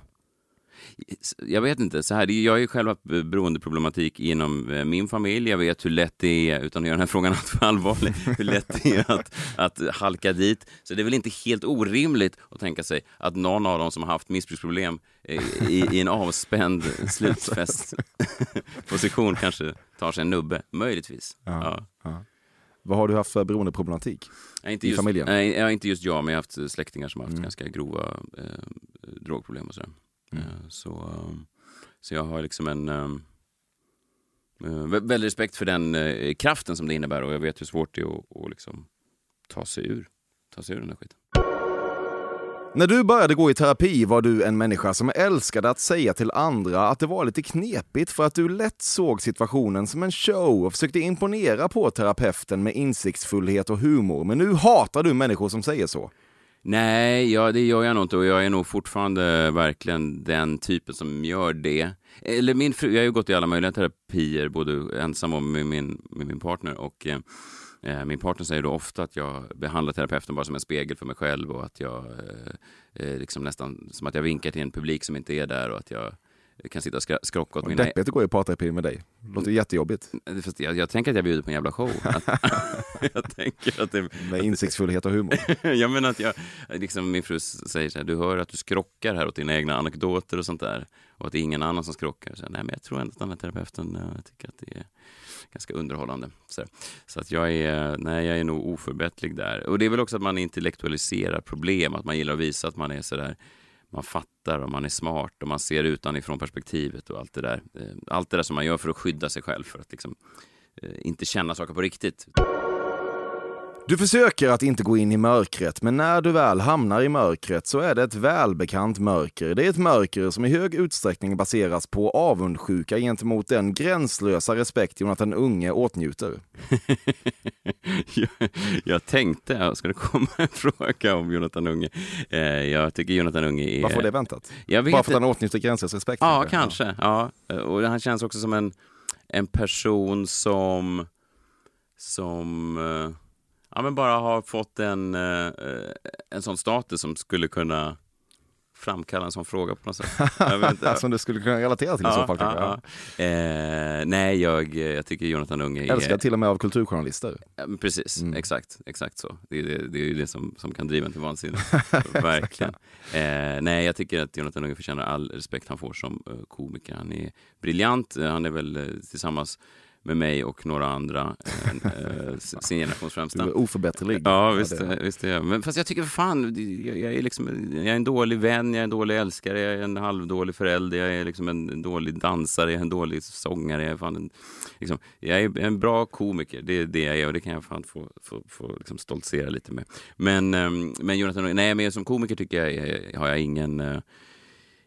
Jag vet inte, så här, jag har ju själv haft beroendeproblematik inom eh, min familj. Jag vet hur lätt det är, utan att göra den här frågan <laughs> alltför allvarlig, hur lätt det är att, att halka dit. Så det är väl inte helt orimligt att tänka sig att någon av dem som har haft missbruksproblem eh, i, i en avspänd <laughs> slutfestposition <laughs> kanske tar sig en nubbe, möjligtvis. Ja. Ja. Vad har du haft för beroendeproblematik? Nej, inte I just, familjen? Nej, inte just jag, men jag har haft släktingar som har haft Mm. ganska grova eh, drogproblem och sådär. Så, ehm, så jag har liksom en ehm, eh, väldig respekt för den eh, kraften som det innebär och jag vet hur svårt det är att, att liksom ta sig ur, ta sig ur den där skiten. När du började gå i terapi var du en människa som älskade att säga till andra att det var lite knepigt för att du lätt såg situationen som en show och försökte imponera på terapeuten med insiktsfullhet och humor. Men nu hatar du människor som säger så. Nej, ja, det gör jag nog inte och jag är nog fortfarande verkligen den typen som gör det. Eller min fru, jag har ju gått i alla möjliga terapier, både ensam och med min, med min partner. Och eh, min partner säger då ofta att jag behandlar terapeuten bara som en spegel för mig själv och att jag eh, eh, liksom nästan som att jag vinkar till en publik som inte är där och att jag kan sitta och skra- skrocka åt mina... Deppigt att gå i parterapi med dig. Låter jättejobbigt. Fast jag, jag tänker att jag bjuder på en jävla show. <laughs> <laughs> Jag tänker att det... Med insiktsfullhet och humor. <laughs> jag menar att jag, liksom min fru säger så här, du hör att du skrockar här åt dina egna anekdoter och sånt där. Och att det är ingen annan som skrockar. Så, nej, men jag tror ändå att den här terapeuten eh, tycker att det är ganska underhållande. Så, så att jag är, nej, jag är nog oförbätterlig där. Och det är väl också att man intellektualiserar problem, att man gillar att visa att man är sådär man fattar och man är smart och man ser utanifrån perspektivet och allt det där. Eh, allt det där som man gör för att skydda sig själv, för att liksom, eh, inte känna saker på riktigt. Du försöker att inte gå in i mörkret, men när du väl hamnar i mörkret så är det ett välbekant mörker. Det är ett mörker som i hög utsträckning baseras på avundsjuka gentemot den gränslösa respekt Jonathan Unge åtnjuter. <laughs> jag, jag tänkte, ska det komma en fråga om Jonathan Unge? Eh, jag tycker Jonathan Unge är... Varför var det väntat? Jag vet Bara för att han åtnjuter gränslös respekt? Ja, kanske. Ja. Och han känns också som en, en person som, som eh, ja, men bara har fått en, eh, en sån status som skulle kunna framkalla en sån fråga på något sätt. <laughs> Som du skulle kunna relatera till i så fall. Ja. ja. Eh, nej, jag, jag tycker Jonathan Unge är... Älskad till och med av kulturjournalister. Precis, Mm. exakt, exakt så. Det är, det, det är ju det som, som kan driva en till vansinne. <laughs> Verkligen. Eh, nej, jag tycker att Jonathan Unge förtjänar all respekt han får som eh, komiker. Han är briljant. Eh, Han är väl eh, tillsammans med mig och några andra eh, eh, sin <laughs> generations Du främsta. är oförbätterlig. Ja, visst, det- eh, visst är jag. Men fast jag tycker för fan, jag, jag, är liksom, jag är en dålig vän, jag är en dålig älskare, jag är en halvdålig förälder, jag är liksom en dålig dansare, jag är en dålig sångare. Jag är, fan en, liksom, jag är en bra komiker, det är det jag är och det kan jag fan få, få, få liksom stoltsera lite med. Men, ehm, men Jonathan, nej men som komiker tycker jag, eh, har jag ingen eh,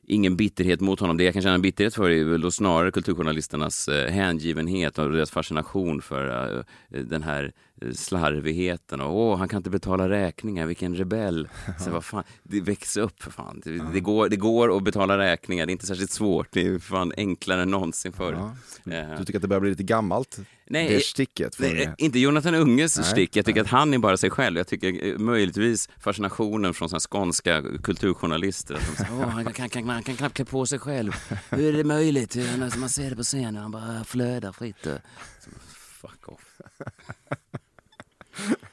ingen bitterhet mot honom. Det jag kan känna bitterhet för är väl då snarare kulturjournalisternas eh, hängivenhet och deras fascination för eh, den här slarvigheten. Och, Åh, han kan inte betala räkningar, vilken rebell. <laughs> Så, vad fan, det växer upp för fan. Det, det, går, det går att betala räkningar, det är inte särskilt svårt. Det är fan enklare än någonsin förr. Ja. Eh, Du tycker att det börjar bli lite gammalt? Nej, det sticket? Nej, inte Jonathan Unges Nej, stick. Jag tycker att han är bara sig själv. Jag tycker eh, möjligtvis fascinationen från såna skånska kulturjournalister. Att de han, kan, kan, han kan knappt klä på sig själv. Hur är det möjligt? Man ser det på scenen, han bara flödar fritt. <laughs> Fuck off. <laughs> <laughs>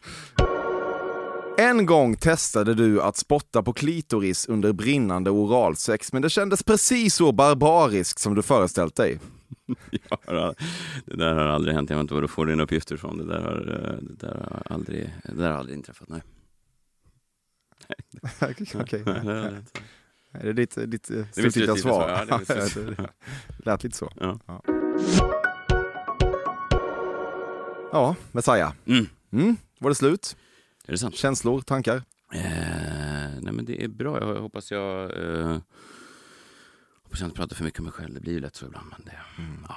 En gång testade du att spotta på klitoris under brinnande oralsex, men det kändes precis så barbariskt som du föreställt dig. <laughs> Har, det där har aldrig hänt. Jag vet inte var du får dina uppgifter ifrån. Det där har, eh, det där har, aldrig, det där har aldrig inträffat. Nej. <laughs> Okej. Nej, det. Är det ditt, ditt eh, slutgiltiga svar? ja, det lät lite så. Ja. Ja, ja Messiah. Mm. Mm, var det slut? Är det sant? Känslor, tankar? Eh, nej men det är bra. Jag hoppas jag... Eh, hoppas jag inte pratar för mycket om mig själv. Det blir ju lätt så ibland. Men, det, ja.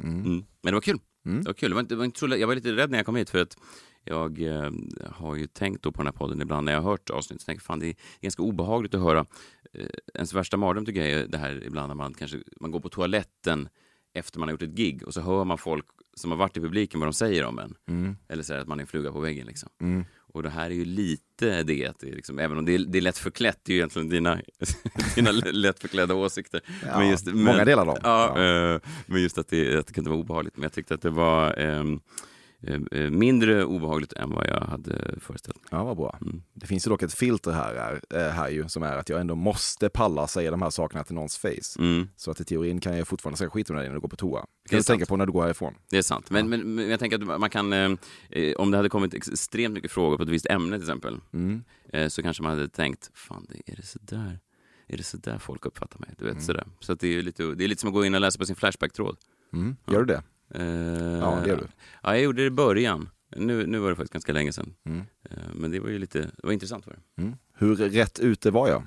Mm. mm. men det var kul. Mm. Det var kul. Det var inte, det var inte så, jag var lite rädd när jag kom hit för att jag eh, har ju tänkt då på den här podden ibland när jag har hört avsnitt. Så tänker jag, fan, det är ganska obehagligt att höra. Eh, ens värsta mardröm tycker jag är det här ibland när man kanske man går på toaletten efter man har gjort ett gig och så hör man folk som har varit i publiken vad de säger om en. Mm. Eller säger att man är en fluga på väggen. Liksom. Mm. Och det här är ju lite det, att det är liksom, även om det är, det är lätt förklätt, det är ju egentligen dina, <laughs> dina lätt förklädda åsikter. Ja, många delar av. Ja, Ja. eh, men just att det, att det kunde vara obehagligt. Men jag tyckte att det var eh, mindre obehagligt än vad jag hade föreställt mig. Ja, vad bra. Mm. Det finns ju dock ett filter här, är, eh, här ju, som är att jag ändå måste palla säga de här sakerna till någons face. Mm, Så att i teorin kan jag fortfarande säga skit om dig när du går på toa. Det kan du tänka på när du går härifrån. det är sant. Men, men, men jag tänker att man kan, eh, eh, om det hade kommit extremt mycket frågor på ett visst ämne till exempel, Mm. eh, så kanske man hade tänkt, fan, det- är det så där? Är det så där folk uppfattar mig? Du vet, Mm. sådär. Så det, är lite, det är lite som att gå in och läsa på sin Flashback-tråd. Mm. Gör du det? Eh, Ja, det gör du. Ja, jag gjorde det i början. Nu, nu var det faktiskt ganska länge sedan. Mm. Eh, Men det var ju lite, det var intressant för det. Mm. Hur rätt ute var jag?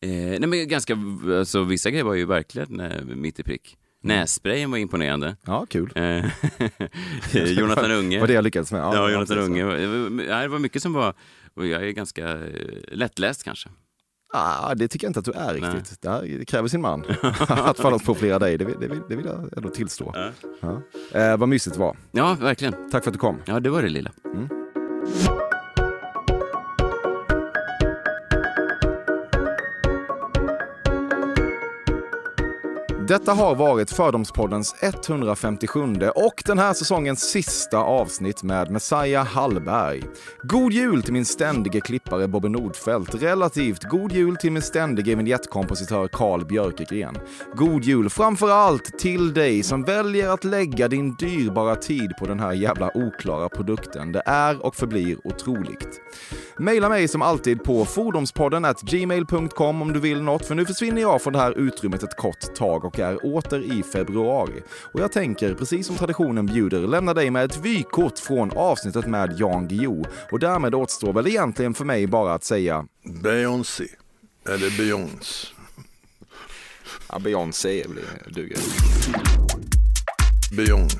Eh, nej men ganska, alltså vissa grejer var ju verkligen mitt i prick. Nässprayen var imponerande. Ja, kul. <laughs> <laughs> Jonathan Unge. Var det jag lyckades med? Ja, Jonathan precis. Unge. Det var- ja, mycket som var, och jag är ganska lättläst kanske. Ah, det tycker jag inte att du är riktigt. Det, här, det kräver sin man. <laughs> att flera dig, det, vill- det, det vill jag ändå tillstå. Ja. Ja. Eh, vad mysigt det var. Ja, verkligen. Tack för att du kom. Ja, det var det lilla. Detta har varit Fördomspoddens 157 och den här säsongens sista avsnitt med Messiah Hallberg. God jul till min ständige klippare Bobby Nordfeldt. Relativt god jul till min ständige vignettkompositör Carl Björkegren. God jul framför allt till dig som väljer att lägga din dyrbara tid på den här jävla oklara produkten. Det är och förblir otroligt. Maila mig som alltid på fordonspodden at gmail.com om du vill något, för nu försvinner jag från det här utrymmet ett kort tag och är åter i februari. Och jag tänker, precis som traditionen bjuder, lämna dig med ett vykort från avsnittet med Jan Guillou. Och därmed återstår väl egentligen för mig bara att säga Beyoncé. Eller Beyoncé. ja, Beyoncé duger. Beyoncé.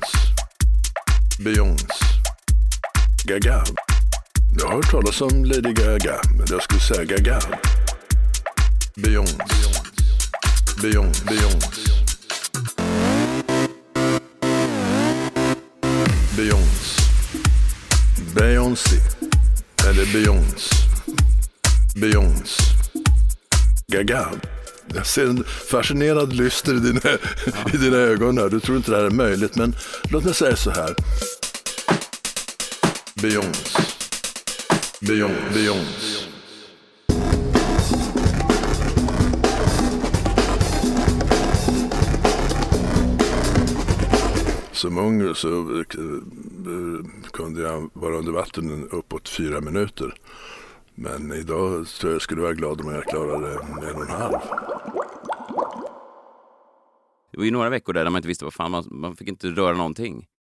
Beyoncé. Gaga. Jag har hört talas om Lady Gaga, men jag skulle säga Gaga. Beyoncé. Beyoncé. Beyoncé. Beyoncé. Beyoncé. Eller Beyoncé. Beyoncé. Gaga. Jag ser en fascinerad lyster i dina, <laughs> i dina ögon här. Du tror inte det här är möjligt, men låt mig säga så här. Beyoncé. Beyoncé. beyond. Som ung så eh, kunde jag vara under vatten uppåt fyra minuter. Men idag tror jag skulle vara glad om jag klarade en och en halv. Det var ju några veckor där, där man inte visste vad fan, man, man fick inte röra någonting.